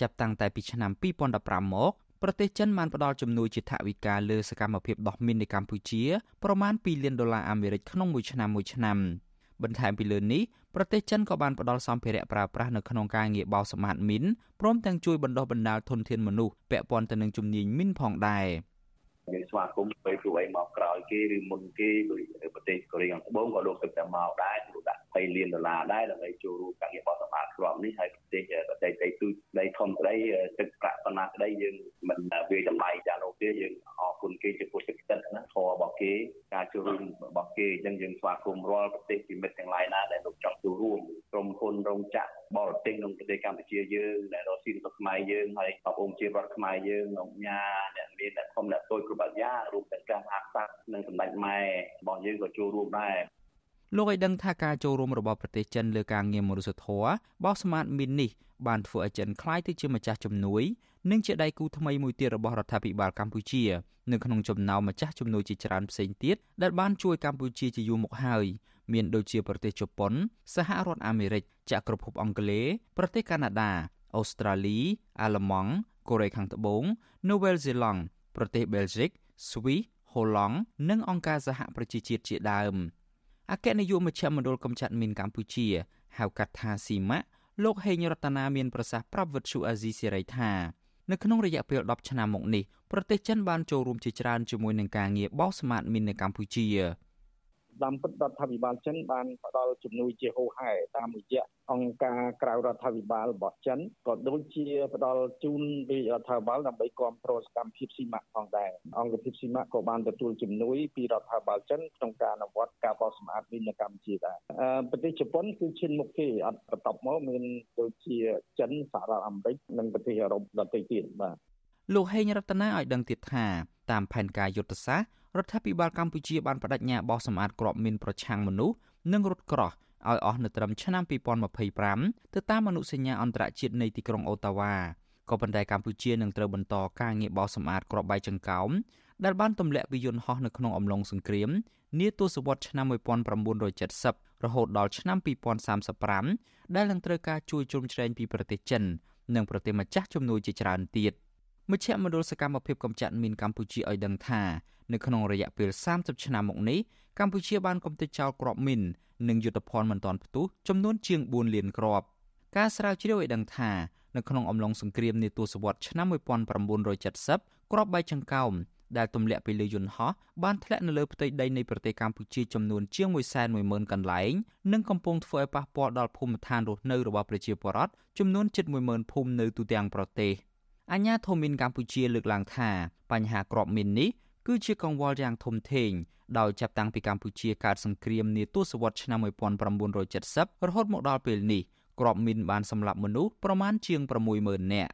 ចាប់តាំងតែពីឆ្នាំ2015មកប្រទេសចិនបានផ្ដល់ជំនួយជាថវិកាលើសកម្មភាពដោះមីននៅកម្ពុជាប្រមាណ2លានដុល្លារអាមេរិកក្នុងមួយឆ្នាំមួយឆ្នាំបន្ថែមពីលើនេះប្រទេសចិនក៏បានផ្ដល់សម្ភារៈប្រើប្រាស់នៅក្នុងការងារបោសសម្អាតមីនព្រមទាំងជួយបណ្ដុះបណ្ដាលធនធានមនុស្សពាក់ព័ន្ធទៅនឹងជំនាញមីនផងដែរ យើងស្វាគមន៍ពេលព្រោះអីមកក្រោយគេឬមុនគេដោយប្រទេសកូរ៉េខាងត្បូងក៏លោកទឹកតែមកដែរលោកដាក់20លានដុល្លារដែរដើម្បីចូលរួមការងារបោសសម្អាតក្របនេះហើយប្រទេសប្រទេសដីទូដីធំក្តីទឹកប្រាក់ប៉ុណ្ណាក្តីយើងមិនវាតម្លៃយ៉ាងនោះទេយើងអរគុណគេចំពោះទឹកចិត្តណាធម៌របស់គេការចូលរួមរបស់គេអញ្ចឹងយើងស្វាគមន៍រាល់ប្រទេសជាមិត្តទាំងឡាយណាដែលលោកចង់ចូលរួមក្រុមហ៊ុនរោងចក្របរទេសក្នុងប្រទេសកម្ពុជាយើងដែលរកស៊ីរបស់ខ្មែរយើងហើយបងប្អូនជារដ្ឋខ្មែរយើងលោកញ៉ាអ្នក មានអ្នកធំអ្នកតូចគ្រប់អាយ៉ាងរួមទាំងការអាសាសនិងសម្ដេចម៉ែរបស់យើងក៏ចូលរួមដែរលោកឲ្យដឹងថាការចូលរួមរបស់ប្រទេសចិនលើការងារមនុស្សធម៌បោះស្មាតមីននេះបានធ្វើឲ្យចិនក្លាយទៅជាម្ចាស់ជំនួយនិងជាដៃគូថ្មីមួយទៀតរបស់រដ្ឋាភិបាលកម្ពុជានៅក្នុងចំណោមម្ចាស់ជំនួយជាច្រើនផ្សេងទៀតដែលបានជួយកម្ពុជាជាយូរមកហើយមានដូចជាប្រទេសជប៉ុន សហរដ្ឋអាមេរិកចក្រភពអង់គ្លេសប្រទេសកាណាដាអូស្ត្រាលីអាល្លឺម៉ង់កូរ៉េខាងត្បូងនូវែលសេឡង់ ប្រទេសបែលហ្សិកស្វីសហូឡង់និងអង្គការសហប្រជាជាតិជាដើមអគ្គនាយកមជ្ឈមណ្ឌលកម្ចាត់មីនកម្ពុជាហៅកាត់ថាស៊ីម៉ាក់លោកហេងរតនាមានប្រសាសន៍ប្រាប់វិទ្យុអាស៊ីសេរីថានៅក្នុងរយៈពេល10ឆ្នាំមកនេះប្រទេសចិនបានចូលរួមជាច្រើនជាមួយនឹងការងារបោសស្មាតមីននៅកម្ពុជា តាមពិតរដ្ឋាភិបាលចិនបានផ្ដល់ជំនួយជាហូហែតាមរយៈអង្គការក្រៅរដ្ឋាភិបាលរបស់ចិនក៏ដូចជាផ្ដល់ជូនពីរដ្ឋាភិបាលដើម្បីគ្រប់គ្រងសកម្មភាពស៊ីម៉ាក់ផងដែរអង្គភាពស៊ីម៉ាក់ក៏បានទទួលជំនួយពីរដ្ឋាភិបាលចិនក្នុងការអនុវត្តការបោសសម្អាតវិញនៅកម្ពុជាដែរប្រទេសជប៉ុនគឺឈានមុខគេអត់បន្តមកមានដូចជាចិនសហរដ្ឋអាមេរិកនិងប្រទេសអឺរ៉ុបដទៃទៀតបាទលោកហេងរតនាឲ្យដឹងទៀតថាតាមផែនការយុទ្ធសាស្ត្រ រដ្ឋាភិបាលកម្ពុជាបានបដិញ្ញាបោះសម្អាតក្របមីនប្រឆាំងមនុស្សនិងរត់ក្រោះឲ្យអស់នៅត្រឹមឆ្នាំ2025ទៅតាមអនុសញ្ញាអន្តរជាតិនៃទីក្រុងអូតាវ៉ាក៏ប៉ុន្តែកម្ពុជានឹងត្រូវបន្តការងារបោសសម្អាតក្របបែកចង្កោមដែលបានទម្លាក់ពីយន្តហោះនៅក្នុងអំឡុងសង្គ្រាមនាទសវត្សរ៍ឆ្នាំ1970រហូតដល់ឆ្នាំ2035ដែលនឹងត្រូវការជួយជ្រោមជ្រែងពីប្រទេសចិន និងប្រទេសម្ចាស់ជំនួយជាច្រើនទៀត មជ្ឈមណ្ឌលសកម្មភាពកម្ចាត់មីនកម្ពុជាឲ្យដឹងថានៅក្នុងរយៈពេល30ឆ្នាំមកនេះកម្ពុជាបានកំទេចចោលគ្រាប់មីននិងយុទ្ធភ័ណ្ឌមិនទាន់ផ្ទុះចំនួនជាង4លានគ្រាប់ការស្រាវជ្រាវឲ្យដឹងថានៅក្នុងអំឡុងសង្គ្រាមនាទសវត្សរ៍ឆ្នាំ1970គ្រាប់បែកចង្កោមដែលទម្លាក់ពីលើយន្តហោះបានធ្លាក់នៅលើផ្ទៃដីនៃប្រទេសកម្ពុជាចំនួនជាង110,000កន្លែងនិងកំពុងធ្វើឲ្យប៉ះពាល់ដល់ភូមិឋានរស់នៅរបស់ប្រជាពលរដ្ឋចំនួនជិត10,000ភូមិនៅទូទាំងប្រទេស អញ្ញាធមិនកម្ពុជាលើកឡើងថាបញ្ហាក្របមីននេះគឺជាកង្វល់យ៉ាងធំធេងដោយចាប់តាំងពីកម្ពុជាកើតសង្គ្រាមនាទសវត្សរ៍ឆ្នាំ1970រហូតមកដល់ពេលនេះក្របមីនបានសម្លាប់មនុស្សប្រមាណជាង60000នាក់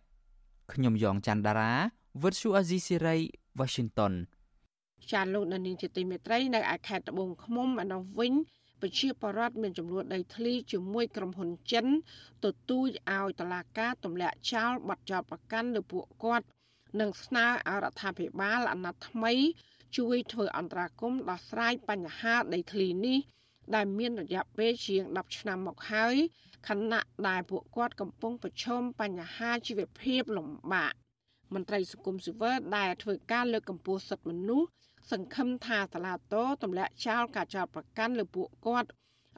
ខ្ញុំយ៉ងច័ន្ទដារាវិទ្យុអាស៊ីសេរី Washington ចាលោកនានីជាទីមេត្រីនៅឯខេត្តត្បូងឃ្មុំឯនោះវិញ ប្រជាពលរដ្ឋមានចំនួនដីធ្លីជាមួយក្រុមហ៊ុនចិនទទូចឲ្យតឡាការទម្លាក់ចោលបាត់ចោលប្រកាន់លើពួកគាត់និងស្នើឲ្យរដ្ឋាភិបាលអាណត្តិថ្មី ជួយធ្វើអន្តរាគមន៍ដោះស្រាយបញ្ហាដីធ្លីនេះ ដែលមានរយៈពេលជាង10ឆ្នាំមកហើយខណៈដែលពួកគាត់កំពុងប្រឈមបញ្ហាជីវភាពលំបាកមន្ត្រីសង្គមស៊ីវិលដែលធ្វើការលើកកម្ពស់សិទ្ធិមនុស្ស សង្ឃឹមថាតឡាតោទម្លាក់ចោលការចោទប្រកាន់លើពួកគាត់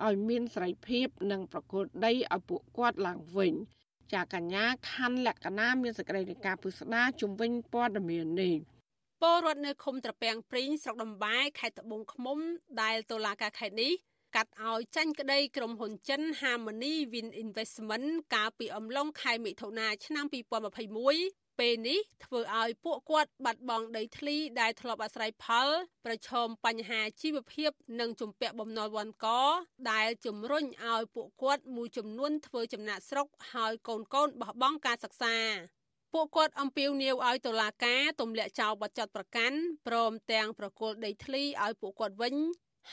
ឲ្យមានសេរីភាពនិងប្រគល់ដីឲ្យពួកគាត់ឡើងវិញ ចាកញ្ញាខណ្ឌលក្ខណាមានសេចក្តីរាយការណ៍ពុស្ដាជំវិញព័ត៌មាននេះពលរដ្ឋនៅឃុំត្រពាំងព្រីងស្រុកដំបែខេត្តត្បូងឃ្មុំដែលតុលាការខេត្តនេះកាត់ឲ្យចាញ់ក្តីក្រុមហ៊ុនចិន Harmony Wind Investment កាលពីអំឡុងខែមិថុនាឆ្នាំ2021 ពេលនេះធ្វើឲ្យពួកគាត់បាត់បង់ដីធ្លីដែលធ្លាប់អាស្រ័យផល ប្រឈមបញ្ហាជីវភាព និងជំពាក់បំណុលវ័នកដែលជំរុញឲ្យពួកគាត់មួយចំនួនធ្វើចំណាក់ស្រុកហើយកូនកូនបោះបង់ការសិក្សាពួកគាត់អំពាវនាវឲ្យតុលាការទម្លាក់ចោលបទចោទប្រកាន់ព្រមទាំងប្រគល់ដីធ្លីឲ្យពួកគាត់វិញ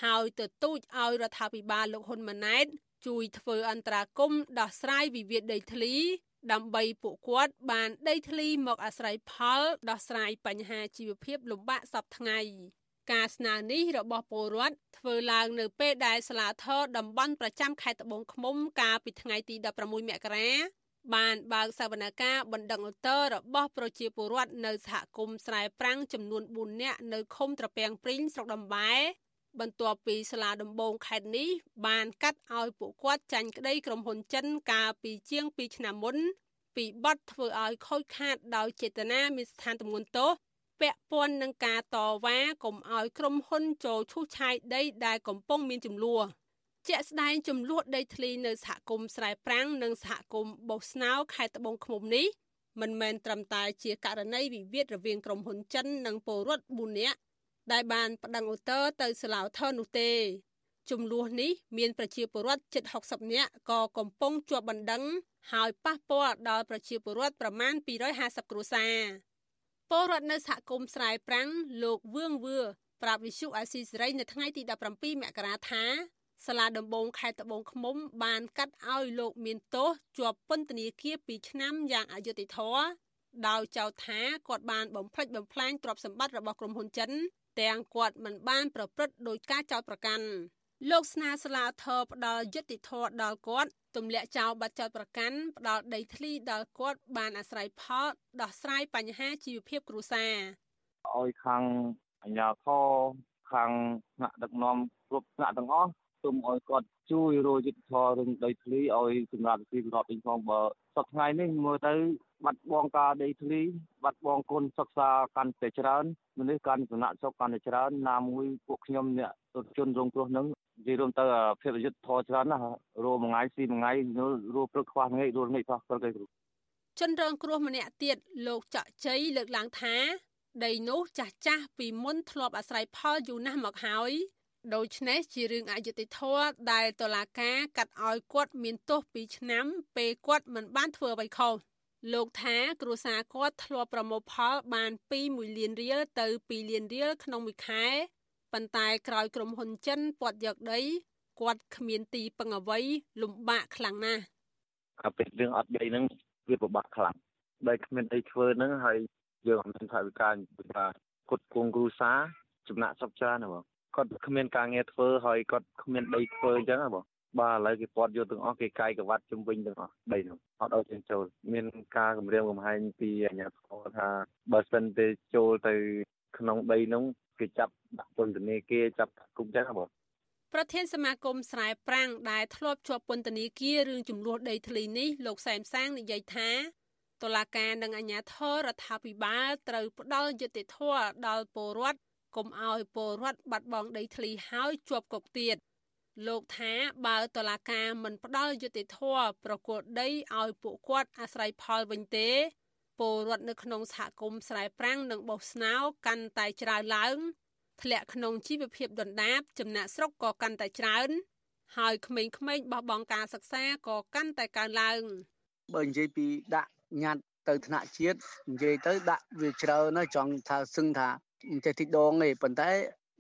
ហើយទទូចឲ្យរដ្ឋាភិបាលលោកហ៊ុនម៉ាណែតជួយធ្វើអន្តរាគមន៍ដោះស្រាយវិវាទដីធ្លី ដើម្បីពួកគាត់បានដីធ្លីមកអាស្រ័យផលដោះស្រាយបញ្ហាជីវភាពលំបាកសពថ្ងៃការស្នើនេះរបស់ពលរដ្ឋធ្វើឡើងនៅពេលដែលសាលាធរតំបន់ប្រចាំខេត្តត្បូងឃ្មុំកាលពីថ្ងៃទី16មករាបានបើកសវនកម្មបណ្ដឹងឧត្តររបស់ប្រជាពលរដ្ឋនៅសហគមន៍ស្រែប្រាំងចំនួន4នាក់នៅឃុំត្រពាំងព្រីងស្រុកដំបែ បន្ទាប់ពីសាលាដំបងខេត្តនេះបានកាត់ឲ្យពួកគាត់ចាញ់ក្តីក្រុមហ៊ុនចិនកាលពីជាង2ឆ្នាំមុនពីបទធ្វើឲ្យខូចខាតដោយចេតនាមានស្ថានទម្ងន់ទោសពាក់ព័ន្ធនឹងការតវ៉ាកុំឲ្យក្រុមហ៊ុនចូលឈូសឆាយដីដែលកំពុងមានចំនួនជាក់ស្ដែងចំនួនដីធ្លីនៅសហគមន៍ស្រែប្រាំងនិងសហគមន៍បោះស្នោខេត្តត្បូងឃ្មុំនេះមិនមែនត្រឹមតែជាករណីវិវាទរវាងក្រុមហ៊ុនចិននិងពលរដ្ឋ4នាក់ ដែលបានប្តឹងឧទ្ធរទៅសាឡាវថននោះទេចំនួននេះមានប្រជាពលរដ្ឋជិត60នាក់ក៏កំពុងជាប់បណ្ដឹងហើយប៉ះពាល់ដល់ប្រជាពលរដ្ឋប្រមាណ250គ្រួសារពលរដ្ឋនៅសហគមន៍ស្រែប្រាំងលោកវឿងវឿប្រាប់វិសុអាស៊ីសេរីនៅថ្ងៃទី17មករាថាសាលាដំបងខេត្តត្បូងឃ្មុំ បានកាត់ឲ្យលោកមានទោសជាប់ពន្ធនាគារ2ឆ្នាំយ៉ាងអយុត្តិធម៌ដោយចោទថាគាត់បានបំផ្លិចបំផ្លាញទ្រព្យសម្បត្តិរបស់ក្រុមហ៊ុនចិន ទាំងគាត់មិនបានប្រព្រឹត្តដោយការចោទប្រកាន់លោកស្នើសាលាធរផ្ដល់យុត្តិធម៌ដល់គាត់ទម្លាក់ចោលបាត់ចោទប្រកាន់ផ្ដល់ដីធ្លីដល់គាត់បានអាស្រ័យផលដោះស្រាយបញ្ហាជីវភាពគ្រួសារឲ្យខាងអាជ្ញាធរខាងថ្នាក់ដឹកនាំគ្រប់ថ្នាក់ទាំងអស់សូមឲ្យគាត់ជួយរយុទ្ធធររឿងដីធ្លីឲ្យសម្រាប់ពីប្រពវិញផងបើសប្តាហ៍នេះមើលទៅ បាត់បង់ការដីធ្លីបាត់បង់គុណសិក្សាកាន់តែច្រើនមនុស្សកាន់សំណាក់សុខកាន់តែច្រើនណាមួយពួកខ្ញុំអ្នកជនរងគ្រោះនឹងនិយាយរួមទៅភាពយុទ្ធធរច្រើនណាស់រោមួយថ្ងៃស៊ីមួយថ្ងៃរោព្រឹកខ្វះថ្ងៃរោថ្ងៃខ្វះព្រឹកឯគ្រូជនរងគ្រោះម្នាក់ទៀតលោកច័កជ័យលើកឡើងថាដីនោះចាស់ចាស់ពីមុនធ្លាប់អាស្រ័យផលយូរណាស់មកហើយដូច្នេះជារឿងអយុត្តិធម៌ដែលតុលាការកាត់ឲ្យគាត់មានទោស2ឆ្នាំពេលគាត់មិនបានធ្វើអ្វីខុស លោកថាគ្រួសារគាត់ធ្លាប់ប្រមូលផលបានពី1លានរៀលទៅ2លានរៀលក្នុងមួយខែប៉ុន្តែក្រោយក្រុមហ៊ុនចិនពាត់យកដីគាត់គ្មានទីពឹងអ្វីលំបាកខ្លាំងណាស់អាពេលរឿងអត់ដីហ្នឹងវាពិបាកខ្លាំងដែលគ្មានអីធ្វើហ្នឹងហើយយើងអត់មានថវិកាពិបាកគាត់គងគ្រូសាចំណាក់សុខច្រើនណាបងគាត់គ្មានការងារធ្វើហើយគាត់គ្មានដីធ្វើអញ្ចឹងហ៎បង បាទឥឡូវគេពាត់យកទាំងអស់គេកាយកវត្តជំវិញទាំងអស់ដីនោះអត់ឲ្យចេញចូលមានការគម្រាមកំហែងពីអាជ្ញាធរថាបើសិនទេចូលទៅក្នុងដីនោះគេចាប់ដាក់ពន្ធនាគារចាប់គុកចឹងហ៎បងប្រធានសមាគមស្រែប្រាំងដែលធ្លាប់ជាប់ពន្ធនាគាររឿងចំនួនដីធ្លីនេះលោកសែមសាងនិយាយថាតុលាការនិងអាជ្ញាធររដ្ឋាភិបាលត្រូវផ្ដល់យុត្តិធម៌ដល់ពលរដ្ឋកុំឲ្យពលរដ្ឋបាត់បង់ដីធ្លីហើយជាប់គុកទៀត លោកថាបើតឡាការមិនផ្ដល់យុត្តិធម៌ប្រគល់ដីឲ្យពួកគាត់អាស្រ័យផលវិញទេពលរដ្ឋនៅក្នុងសហគមន៍ស្រែប្រាំងនិងបោះស្នោកាន់តែច្រើនឡើងធ្លាក់ក្នុងជីវភាពដុនដាបចំណាក់ស្រុកក៏កាន់តែច្រើនហើយក្មេងៗបោះបង់ការសិក្សាក៏កាន់តែកើនឡើងបើនិយាយពីដាក់ញត្តិទៅថ្នាក់ជាតិនិយាយទៅដាក់វាច្រើនហើយចង់ថាសឹងថាមិនចេះទីដងទេប៉ុន្តែ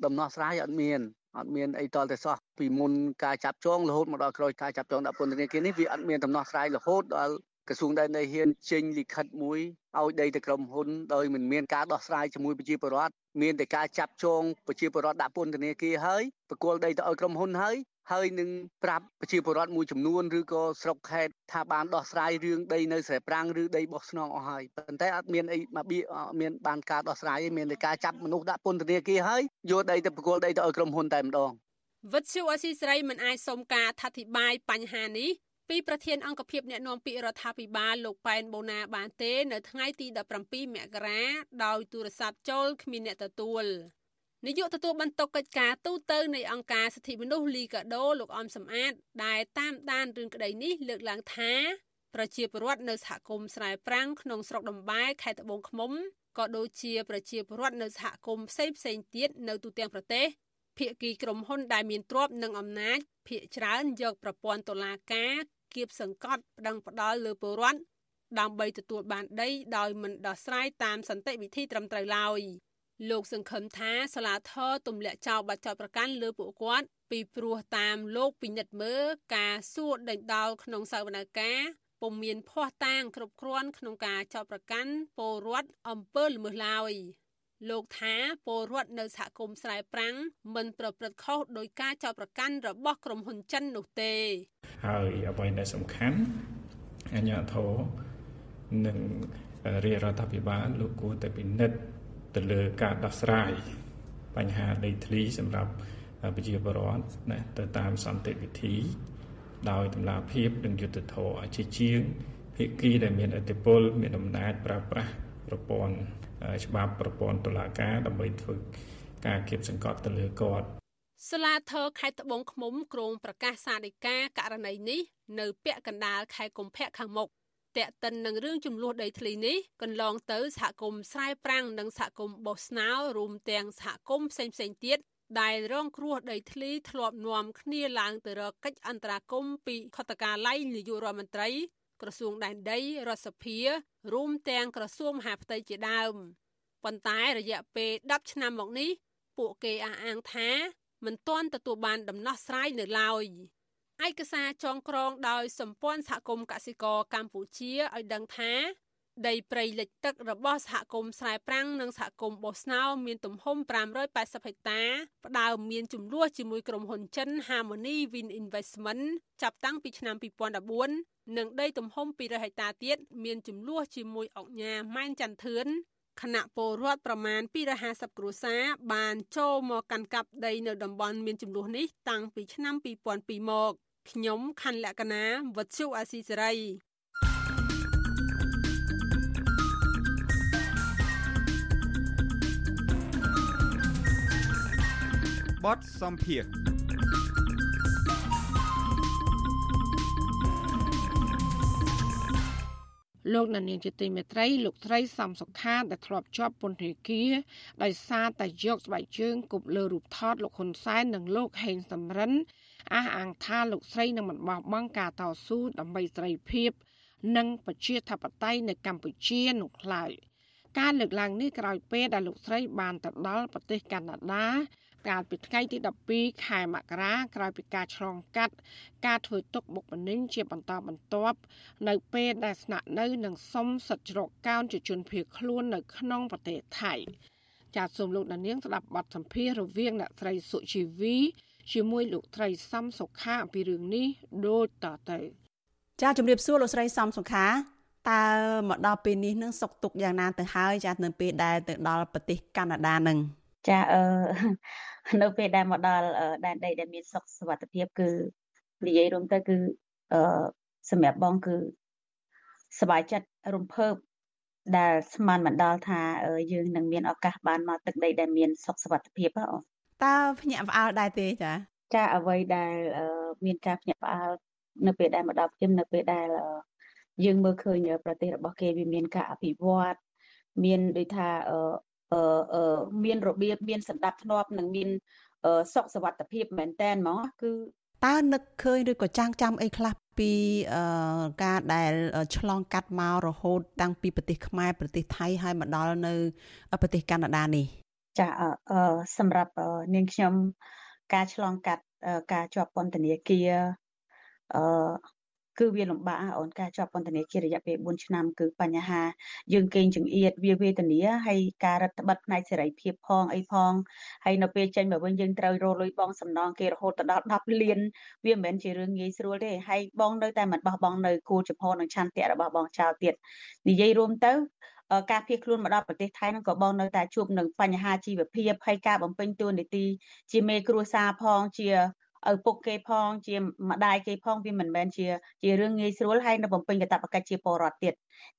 ដំណោះស្រាយអត់មាន អត់មានអីតលតែសោះពីមុនការចាប់ចងរហូតមកដល់ក្រោយការចាប់ចងដាក់ពន្ធនាគារនេះវាអត់មានដំណោះស្រាយរហូតដល់ក្រសួងដែនដីហ៊ានចេញលិខិតមួយឲ្យដីទៅក្រុមហ៊ុនដោយមិនមានការដោះស្រាយជាមួយប្រជាពលរដ្ឋមានតែការចាប់ចងប្រជាពលរដ្ឋដាក់ពន្ធនាគារហើយបកគលដីទៅឲ្យក្រុមហ៊ុនហើយ ហើយនឹងប្រាប់ប្រជាពលរដ្ឋមួយចំនួនឬក៏ស្រុកខេត្តថាបានដោះស្រាយរឿងដីនៅស្រែប្រាំងឬដីបោះស្នងអស់ហើយប៉ុន្តែអត់មានអីមកបៀមានបានការដោះស្រាយមានតែការចាប់មនុស្សដាក់ពន្ធនាគារហើយយកដីទៅប្រគល់ដីទៅឲ្យក្រុមហ៊ុនតែម្ដងវិទ្យុអស៊ីសេរីមិនអាចសុំការអធិប្បាយបញ្ហានេះពីប្រធានអង្គភិបអ្នកណែនាំពាក្យរដ្ឋាភិបាលលោកប៉ែនបូណាបានទេ នៅថ្ងៃទី17មករាដោយទូរស័ព្ទចូលគ្មានអ្នកទទួល នាយកទទួលបន្ទុកកិច្ចការទូតនៃអង្គការសិទ្ធិមនុស្សលីកាដូលោកអំសំអាត ដែលតាមដានរឿងក្តីនេះលើកឡើងថាប្រជាពលរដ្ឋនៅសហគមន៍ស្រែប្រាំងក្នុងស្រុកដំបែខេត្តត្បូងឃ្មុំក៏ដូចជាប្រជាពលរដ្ឋនៅសហគមន៍ផ្សេងផ្សេងទៀតនៅទូទាំងប្រទេសភាគីក្រុមហ៊ុនដែលមានទ្រព្យនិងអំណាចភាគច្រើនយកប្រព័ន្ធតុលាការគៀបសង្កត់ប្តឹងផ្ដាល់លើពលរដ្ឋដើម្បីទទួលបានដីដោយមិនដោះស្រាយតាមសន្តិវិធីត្រឹមត្រូវឡើយ លោកសង្ឃឹមថាសាលាធរទម្លាក់ចោលបាត់ចោតប្រកាន់លើពួកគាត់ពីព្រោះតាមលោកពិនិត្យមើលការសួរដេញដោលក្នុងសវនកម្មពុំមានភ័ស្តុតាងគ្រប់គ្រាន់ក្នុងការចោទប្រកាន់ពលរដ្ឋអំពើល្មើសឡើយលោកថាពលរដ្ឋនៅសហគមន៍ស្រែប្រាំងមិនប្រព្រឹត្តខុសដោយការចោទប្រកាន់របស់ក្រុមហ៊ុនចិននោះទេ ហើយអ្វីដែលសំខាន់អញ្ញាធរនិងរាជរដ្ឋាភិបាលលោកគួរតែពិនិត្យ ទៅលើការដោះស្រាយបញ្ហាដីធ្លីសម្រាប់ប្រជាពលរដ្ឋណាទៅតាមសន្តិវិធី ដោយតម្លាភាពនិងយុត្តិធម៌ជាជាងភាគីដែលមានឥទ្ធិពលមានអំណាចប្រើប្រាស់ប្រព័ន្ធច្បាប់ប្រព័ន្ធតុលាការដើម្បីធ្វើការគៀបសង្កត់ទៅលើគាត់សាលាធរខេត្តត្បូងឃ្មុំក្រុងប្រកាសសាលដីកាករណីនេះនៅពាក់កណ្ដាលខែកុម្ភៈខាងមុខ តែកតិននឹងរឿងចំនួនដីធ្លីនេះកន្លងទៅសហគមន៍ស្រែប្រាំងនិងសហគមន៍បោះស្នោរួមទាំងសហគមន៍ផ្សេងៗទៀតដែលរងគ្រោះដីធ្លីធ្លាប់នាំគ្នាឡើងទៅរកកិច្ចអន្តរាគមន៍ពីខុទ្ទកាល័យនាយករដ្ឋមន្ត្រី ក្រសួងដែនដីរដ្ឋសភារួមទាំងក្រសួងមហាផ្ទៃជាដើមប៉ុន្តែរយៈពេល10ឆ្នាំមកនេះពួកគេអះអាងថាមិនទាន់ទទួលបានដំណោះស្រាយនៅឡើយ ឯកសារចងក្រងដោយសម្ព័ន្ធសហគមន៍កសិករកម្ពុជាឲ្យដឹងថាដីព្រៃលិចទឹករបស់សហគមន៍ស្រែប្រាំងនិងសហគមន៍បោះស្នោមានទំហំ580ហិកតាផ្ដើមមានចំនួនជាមួយក្រុមហ៊ុនចិន Harmony Wind Investment ចាប់តាំងពីឆ្នាំ2014និងដីទំហំ200ហិកតាទៀតមានចំនួនជាមួយអង្គញាម៉ែនចន្ទធឿនគណៈពលរដ្ឋប្រមាណ250គ្រួសារបានចូលមកកាន់កាប់ដីនៅតំបន់មានចំនួននេះតាំងពីឆ្នាំ2002មក ខ្ញុំខណ្ឌលក្ខណាវុទ្ធុអាស៊ីសេរីបទសំភារលោកនានីជាទីមេត្រីលោកត្រីសំសុខាដែលធ្លាប់ជាប់ពន្ធនាគារដោយសារតែយកស្បែកជើងគប់លើរូបថតលោកហ៊ុនសែននិងលោកហេងសំរិន អះអាងថាលោកស្រីនឹងមិនបោះបង់ការតស៊ូដើម្បីសេរីភាព និងប្រជាធិបតេយ្យនៅកម្ពុជានោះឡើយការលើកឡើងនេះក្រោយពេលដែលលោកស្រីបានទៅដល់ប្រទេសកាណាដាកាលពីថ្ងៃទី12ខែមករាក្រោយពីការឆ្លងកាត់ការធ្វើទុកបុកម្នេញជាបន្តបន្ទាប់នៅពេលដែលស្នាក់នៅនឹងសុំសិទ្ធិជ្រកកោនជាជនភៀសខ្លួននៅក្នុងប្រទេសថៃចាសសូមលោកដានៀងស្ដាប់បទសម្ភាសន៍រវាងអ្នកស្រីសុជីវី ជាមួយលោកត្រីសំសុខាអំពីរឿងនេះដូចតទៅ ចាជំរាបសួរលោកស្រីសំសុខាតើមកដល់ពេលនេះនឹងសុកទុកយ៉ាងណាទៅហើយចានៅពេលដែលទៅដល់ប្រទេសកាណាដានឹងចាអឺនៅពេលដែលមកដល់ដែនដីដែលមានសុខសុវត្ថិភាពគឺនិយាយរួមទៅគឺអឺសម្រាប់បងគឺសบายចិត្តរំភើបដែលស្មានមិនដល់ថាយើងនឹងមានឱកាសបានមកទឹកដីដែលមានសុខសុវត្ថិភាពអូ តើភ្ញាក់ផ្អើលដែរទេចាចាអ្វីដែលមានការភ្ញាក់ផ្អើលនៅពេលដែលមកដល់ភ្លាមនៅពេលដែលយើងមើលឃើញប្រទេសរបស់គេវាមានការអភិវឌ្ឍមានដូចថាអឺមានរបៀបមានសន្តិភាពនិងមានសុខសวัสดิភាពមែនតែនហ្មងគឺតើនឹកឃើញឬក៏ចាំងចាំអីខ្លះពីការដែលឆ្លងកាត់មករហូតតាំងពីប្រទេសខ្មែរប្រទេសថៃហើយមកដល់នៅប្រទេសកាណាដានេះ ចាសម្រាប់នាងខ្ញុំការឆ្លងកាត់ការជាប់ពន្ធនាគារអឺគឺវាលំបាកអូនការជាប់ពន្ធនាគាររយៈពេល4ឆ្នាំគឺបញ្ហាយើងកេងចង្អៀតវាវេទនាហើយការរដ្ឋបិទផ្នែកសេរីភាពផងអីផងហើយនៅពេលចេញមកវិញយើងត្រូវរលុយបងសំណងគេរហូតដល់10លានវាមិនមែនជារឿងងាយស្រួលទេហើយបងនៅតែមិនបោះបង់នៅគោលចំហនិងឆន្ទៈរបស់បងចោលទៀតនិយាយរួមទៅ ការភៀសខ្លួនមកដល់ប្រទេសថៃហ្នឹងក៏បងនៅតែជួបនឹងបញ្ហាជីវភាពហើយការបំពេញតួនាទីជាមេគ្រួសារផងជាឪពុកគេផងជាម្ដាយគេផងវាមិនមែនជាជារឿងងាយស្រួលហើយនៅបំពេញកាតព្វកិច្ចជាពលរដ្ឋទៀត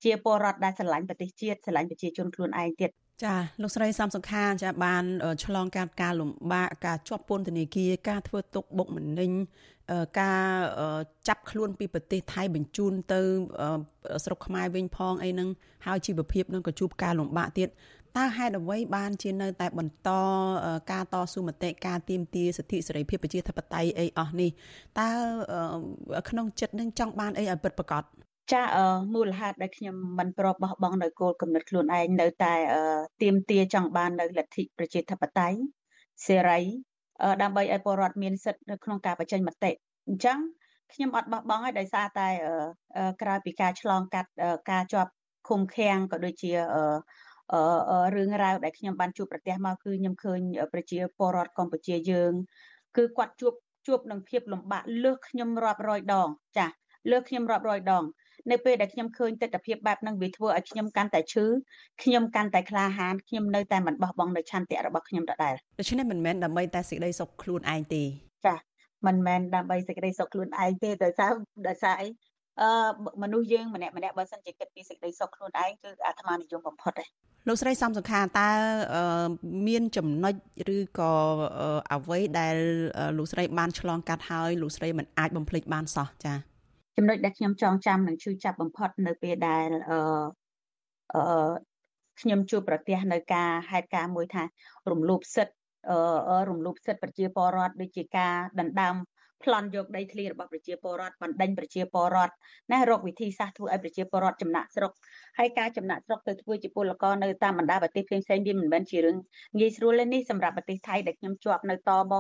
ជាពលរដ្ឋដែលស្រឡាញ់ប្រទេសជាតិស្រឡាញ់ប្រជាជនខ្លួនឯងទៀតចាលោកស្រីសំសុខាចាបានឆ្លងកាត់ការលំបាកការជាប់ពន្ធនាគារការធ្វើទុកបុកម្នេញ ការចាប់ខ្លួនពីប្រទេសថៃបញ្ជូនទៅស្រុកខ្មែរវិញផងអីហ្នឹងហើយជីវភាពនឹងក៏ជួបការលំបាកទៀតតើហេតុអ្វីបានជានៅតែបន្តការតស៊ូមតិការទាមទារសិទ្ធិសេរីភាពប្រជាធិបតេយ្យអីអស់នេះតើក្នុងចិត្តនឹងចង់បានអីឲ្យពិតប្រាកដចាមូលហេតុដែលខ្ញុំមិនប្របបោះបង់នៅគោលគំនិតខ្លួនឯងនៅតែទៀមទាចង់បាននៅលទ្ធិប្រជាធិបតេយ្យសេរី ដើម្បីឲ្យពលរដ្ឋមានសិទ្ធិនៅក្នុងការបញ្ចេញមតិអញ្ចឹងខ្ញុំអត់បោះបង់ហើយដោយសារតែក្រៅពីការឆ្លងកាត់ការជាប់ឃុំឃាំងក៏ដូចជារឿងរ៉ាវដែលខ្ញុំបានជួបប្រទះមកគឺខ្ញុំឃើញប្រជាពលរដ្ឋកម្ពុជាយើង គឺគាត់ជួបជួបនឹងភាពលំបាកលើសខ្ញុំរាប់រយដងចាស់លើសខ្ញុំរាប់រយដង នៅពេលដែលខ្ញុំឃើញទស្សនវិជ្ជាបែបហ្នឹងវាធ្វើឲ្យខ្ញុំកាន់តែឈឺខ្ញុំកាន់តែក្លាហានខ្ញុំនៅតែមិនបោះបង់នៅឆន្ទៈរបស់ខ្ញុំដដែលដូច្នេះមិនមែនដើម្បីតែសេចក្តីសុខខ្លួនឯងទេចាមិនមែនដើម្បីសេចក្តីសុខខ្លួនឯងទេដោយសារដោយសារអីអឺមនុស្សយើងម្នាក់ម្នាក់បើសិនជាគិតពីសេចក្តីសុខខ្លួនឯងគឺអាត្មានិយមបំផុតទេលោកស្រីសំសំខាតើមានចំណុចឬក៏អ្វីដែលលោកស្រីបានឆ្លងកាត់ហើយលោកស្រីមិនអាចបំភ្លេចបានសោះចា៎ ចំណុចដែលខ្ញុំចងចាំនិងឈឺចាប់បំផុតនៅពេលដែលអឺអឺខ្ញុំជួបប្រទះនៅការហេតុការណ៍មួយថា រំលោភសិទ្ធិអឺរំលោភសិទ្ធិប្រជាពលរដ្ឋដូចជាការដណ្ដើមប្លន់យកដីធ្លីរបស់ប្រជាពលរដ្ឋបណ្ដេញប្រជាពលរដ្ឋណារកវិធីសាស្ត្រធ្វើឲ្យប្រជាពលរដ្ឋចំណាក់ស្រុកហើយការចំណាក់ស្រុកទៅធ្វើជាពលករនៅតាមបណ្ដាប្រទេសផ្សេងៗវាមិនមែនជារឿងងាយស្រួលទេនេះសម្រាប់ប្រទេសថៃដែលខ្ញុំជាប់នៅតប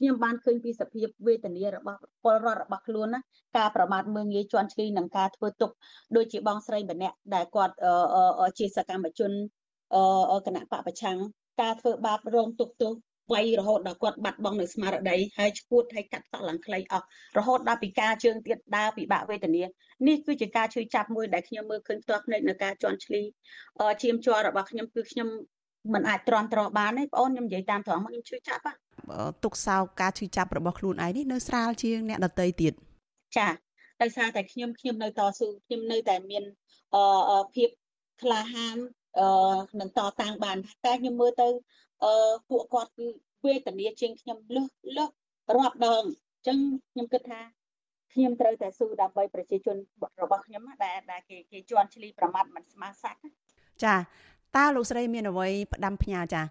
ខ្ញុំបានឃើញពីសភាពវេទនារបស់ពលរដ្ឋរបស់ខ្លួនណាការប្រមាថមើងងាយជន់ឈ្លីនិងការធ្វើទុកដូចជាបងស្រីម្នាក់ដែលគាត់ជាសកម្មជនគណៈបពប្រឆាំងការធ្វើបាបរងទុកទោសវាយរហូតដល់គាត់បាត់បង់នៅស្មារតីហើយឈួតហើយកាត់សក់ឡើងខ្លីអស់រហូតដល់ពីការជើងទៀតដើរពិបាកវេទនានេះគឺជាការជួយចាប់មួយដែលខ្ញុំមើលឃើញផ្ទាល់ភ្នែកនៅការជន់ឈ្លីឈាមជ័ររបស់ខ្ញុំគឺខ្ញុំ មិនអាចទ្រាំទ្របានទេបងអូនខ្ញុំនិយាយតាមត្រង់មកខ្ញុំជួយចាប់ទុកសោកការឈឺចាប់របស់ខ្លួនឯងនេះនៅស្រាលជាងអ្នកដតីទៀតចាដោយសារតែខ្ញុំខ្ញុំនៅតស៊ូខ្ញុំនៅតែមានអឺភាពក្លាហានអឺនឹងតតាំងបានតែខ្ញុំមើលទៅអឺពួកគាត់គឺវេទនាជាងខ្ញុំលឹះលឹះរាប់ដងអញ្ចឹងខ្ញុំគិតថាខ្ញុំត្រូវតែស៊ូដើម្បីប្រជាជនរបស់ខ្ញុំដែលដែលគេគេជន់ឈ្លីប្រមាថមិនស្មើសាច់ចា តើលោកស្រីមានអ្វីផ្ដាំផ្ញើចា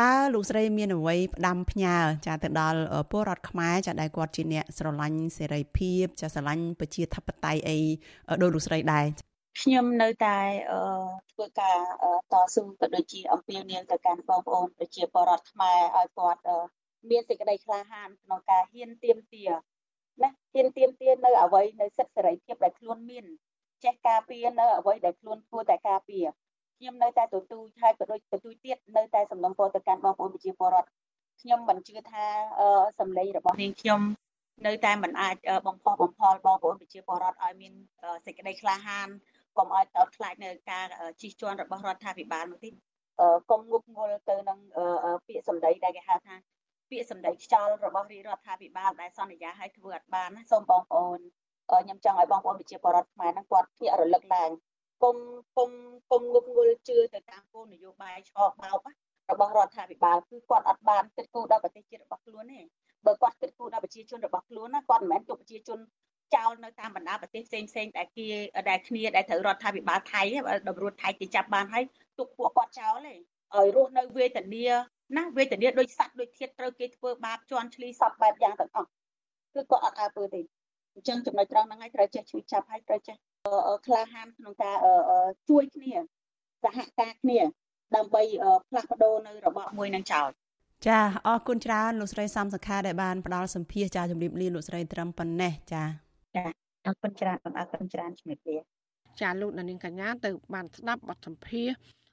តើលោកស្រីមានអ្វីផ្ដាំផ្ញើចាទៅដល់ពលរដ្ឋខ្មែរចាដែលគាត់ជាអ្នកស្រឡាញ់សេរីភាពចាស្រឡាញ់ប្រជាធិបតេយ្យអីដោយលោកស្រីដែរខ្ញុំនៅតែធ្វើការតស៊ូក៏ដូចជាអំពាវនាវទៅកាន់បងប្អូនប្រជាពលរដ្ឋខ្មែរឲ្យគាត់មានសេចក្តីក្លាហានក្នុងការហ៊ានទៀមទាណាហ៊ានទៀមទានៅអ្វីនៅសិទ្ធិសេរីភាពដែលខ្លួនមានចេះការពារនៅអ្វីដែលខ្លួនគួរតែការពារ ខ្ញុំនៅតែទទូចហើយក៏ដូចទទូចទៀតនៅតែសំណូមពរទៅកាន់បងប្អូនប្រជាពលរដ្ឋខ្ញុំមិនជឿថាសម្លេងរបស់នាងខ្ញុំនៅតែមិនអាចបំផុសបំផុលបងប្អូនប្រជាពលរដ្ឋឲ្យមានសេចក្តីក្លាហានកុំឲ្យតោតខ្លាចនៅការជិះជាន់របស់រដ្ឋាភិបាលនោះទេកុំងប់ងល់ទៅនឹងពាក្យសម្ដីដែលគេហៅថាពាក្យសម្ដីខ្យល់របស់រាជរដ្ឋាភិបាលដែលសន្យាឲ្យធ្វើអត់បានណាសូមបងប្អូនខ្ញុំចង់ឲ្យបងប្អូនប្រជាពលរដ្ឋខ្មែរហ្នឹងគាត់ភ្ញាក់រលឹកឡើង គុំគុំគុំងប់ងល់ជឿទៅតាមគោលនយោបាយឆោបោករបស់រដ្ឋាភិបាលគឺគាត់អត់បានគិតគូរដល់ប្រទេសជាតិរបស់ខ្លួនទេបើគាត់គិតគូរដល់ប្រជាជនរបស់ខ្លួនណាគាត់មិនមែនទុកប្រជាជនចោលនៅតាមបណ្ដាប្រទេសផ្សេងផ្សេងដែលគេដែលគ្នាដែលត្រូវរដ្ឋាភិបាលថៃតម្រួតថៃគេចាប់បានហើយទុកពួកគាត់ចោលទេឲ្យរស់នៅវេទនាណាវេទនាដូចសត្វដូចធាតត្រូវគេធ្វើបាបជន់ឈ្លីសពបែបយ៉ាងទាំងអស់គឺគាត់អត់អើពើទេអញ្ចឹងចំណុចត្រង់ហ្នឹងហើយត្រូវចេះជួយចាប់ហើយត្រូវចេះ ក្លាហានក្នុងការជួយគ្នាសហការគ្នាដើម្បីផ្លាស់ប្ដូរនៅរបបមួយនឹងចោលចាអរគុណច្រើនលោកស្រីសំសខាដែលបានផ្ដល់សម្ភារចាជំរាបលាលោកស្រីត្រឹមប៉ុណ្ណេះចាចាអរគុណច្រើនអរគុណច្រើនជំរាបលាចាលោកនាងកញ្ញាទៅបានស្ដាប់បទសម្ភារ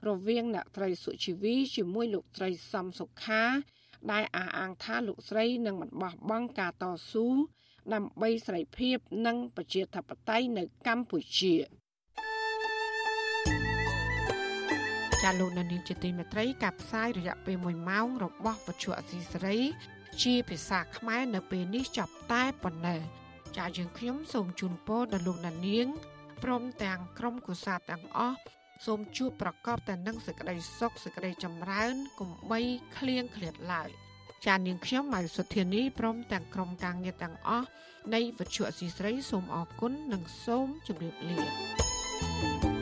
រវាងអ្នកត្រីសុជីវីជាមួយលោកត្រីសំសុខាដែលអះអាងថាលោកស្រីនឹងមិនបោះបង់ការតស៊ូ ដើម្បីសេរីភាព និងប្រជាធិបតេយ្យនៅកម្ពុជាចាលោកនានីជាទីមេត្រីការផ្សាយរយៈពេល1ម៉ោងរបស់វិទ្យុអសីសេរី ជាភាសាខ្មែរនៅពេលនេះចប់តែប៉ុណ្ណេះចាយើងខ្ញុំសូមជូនពរដល់លោកនានីព្រមទាំងក្រុមគូសាទាំងអស់សូមជួបប្រកបតែនឹងសេចក្តីសុខសេចក្តីចម្រើនកុំបីឃ្លៀងឃ្លាតឡើយ ចាននាងខ្ញុំម៉ៃសុធានីព្រមទាំងក្រុមការងារទាំងអស់នៃវិទ្យុអសីស្រីសូមអរគុណនិងសូមជម្រាបលា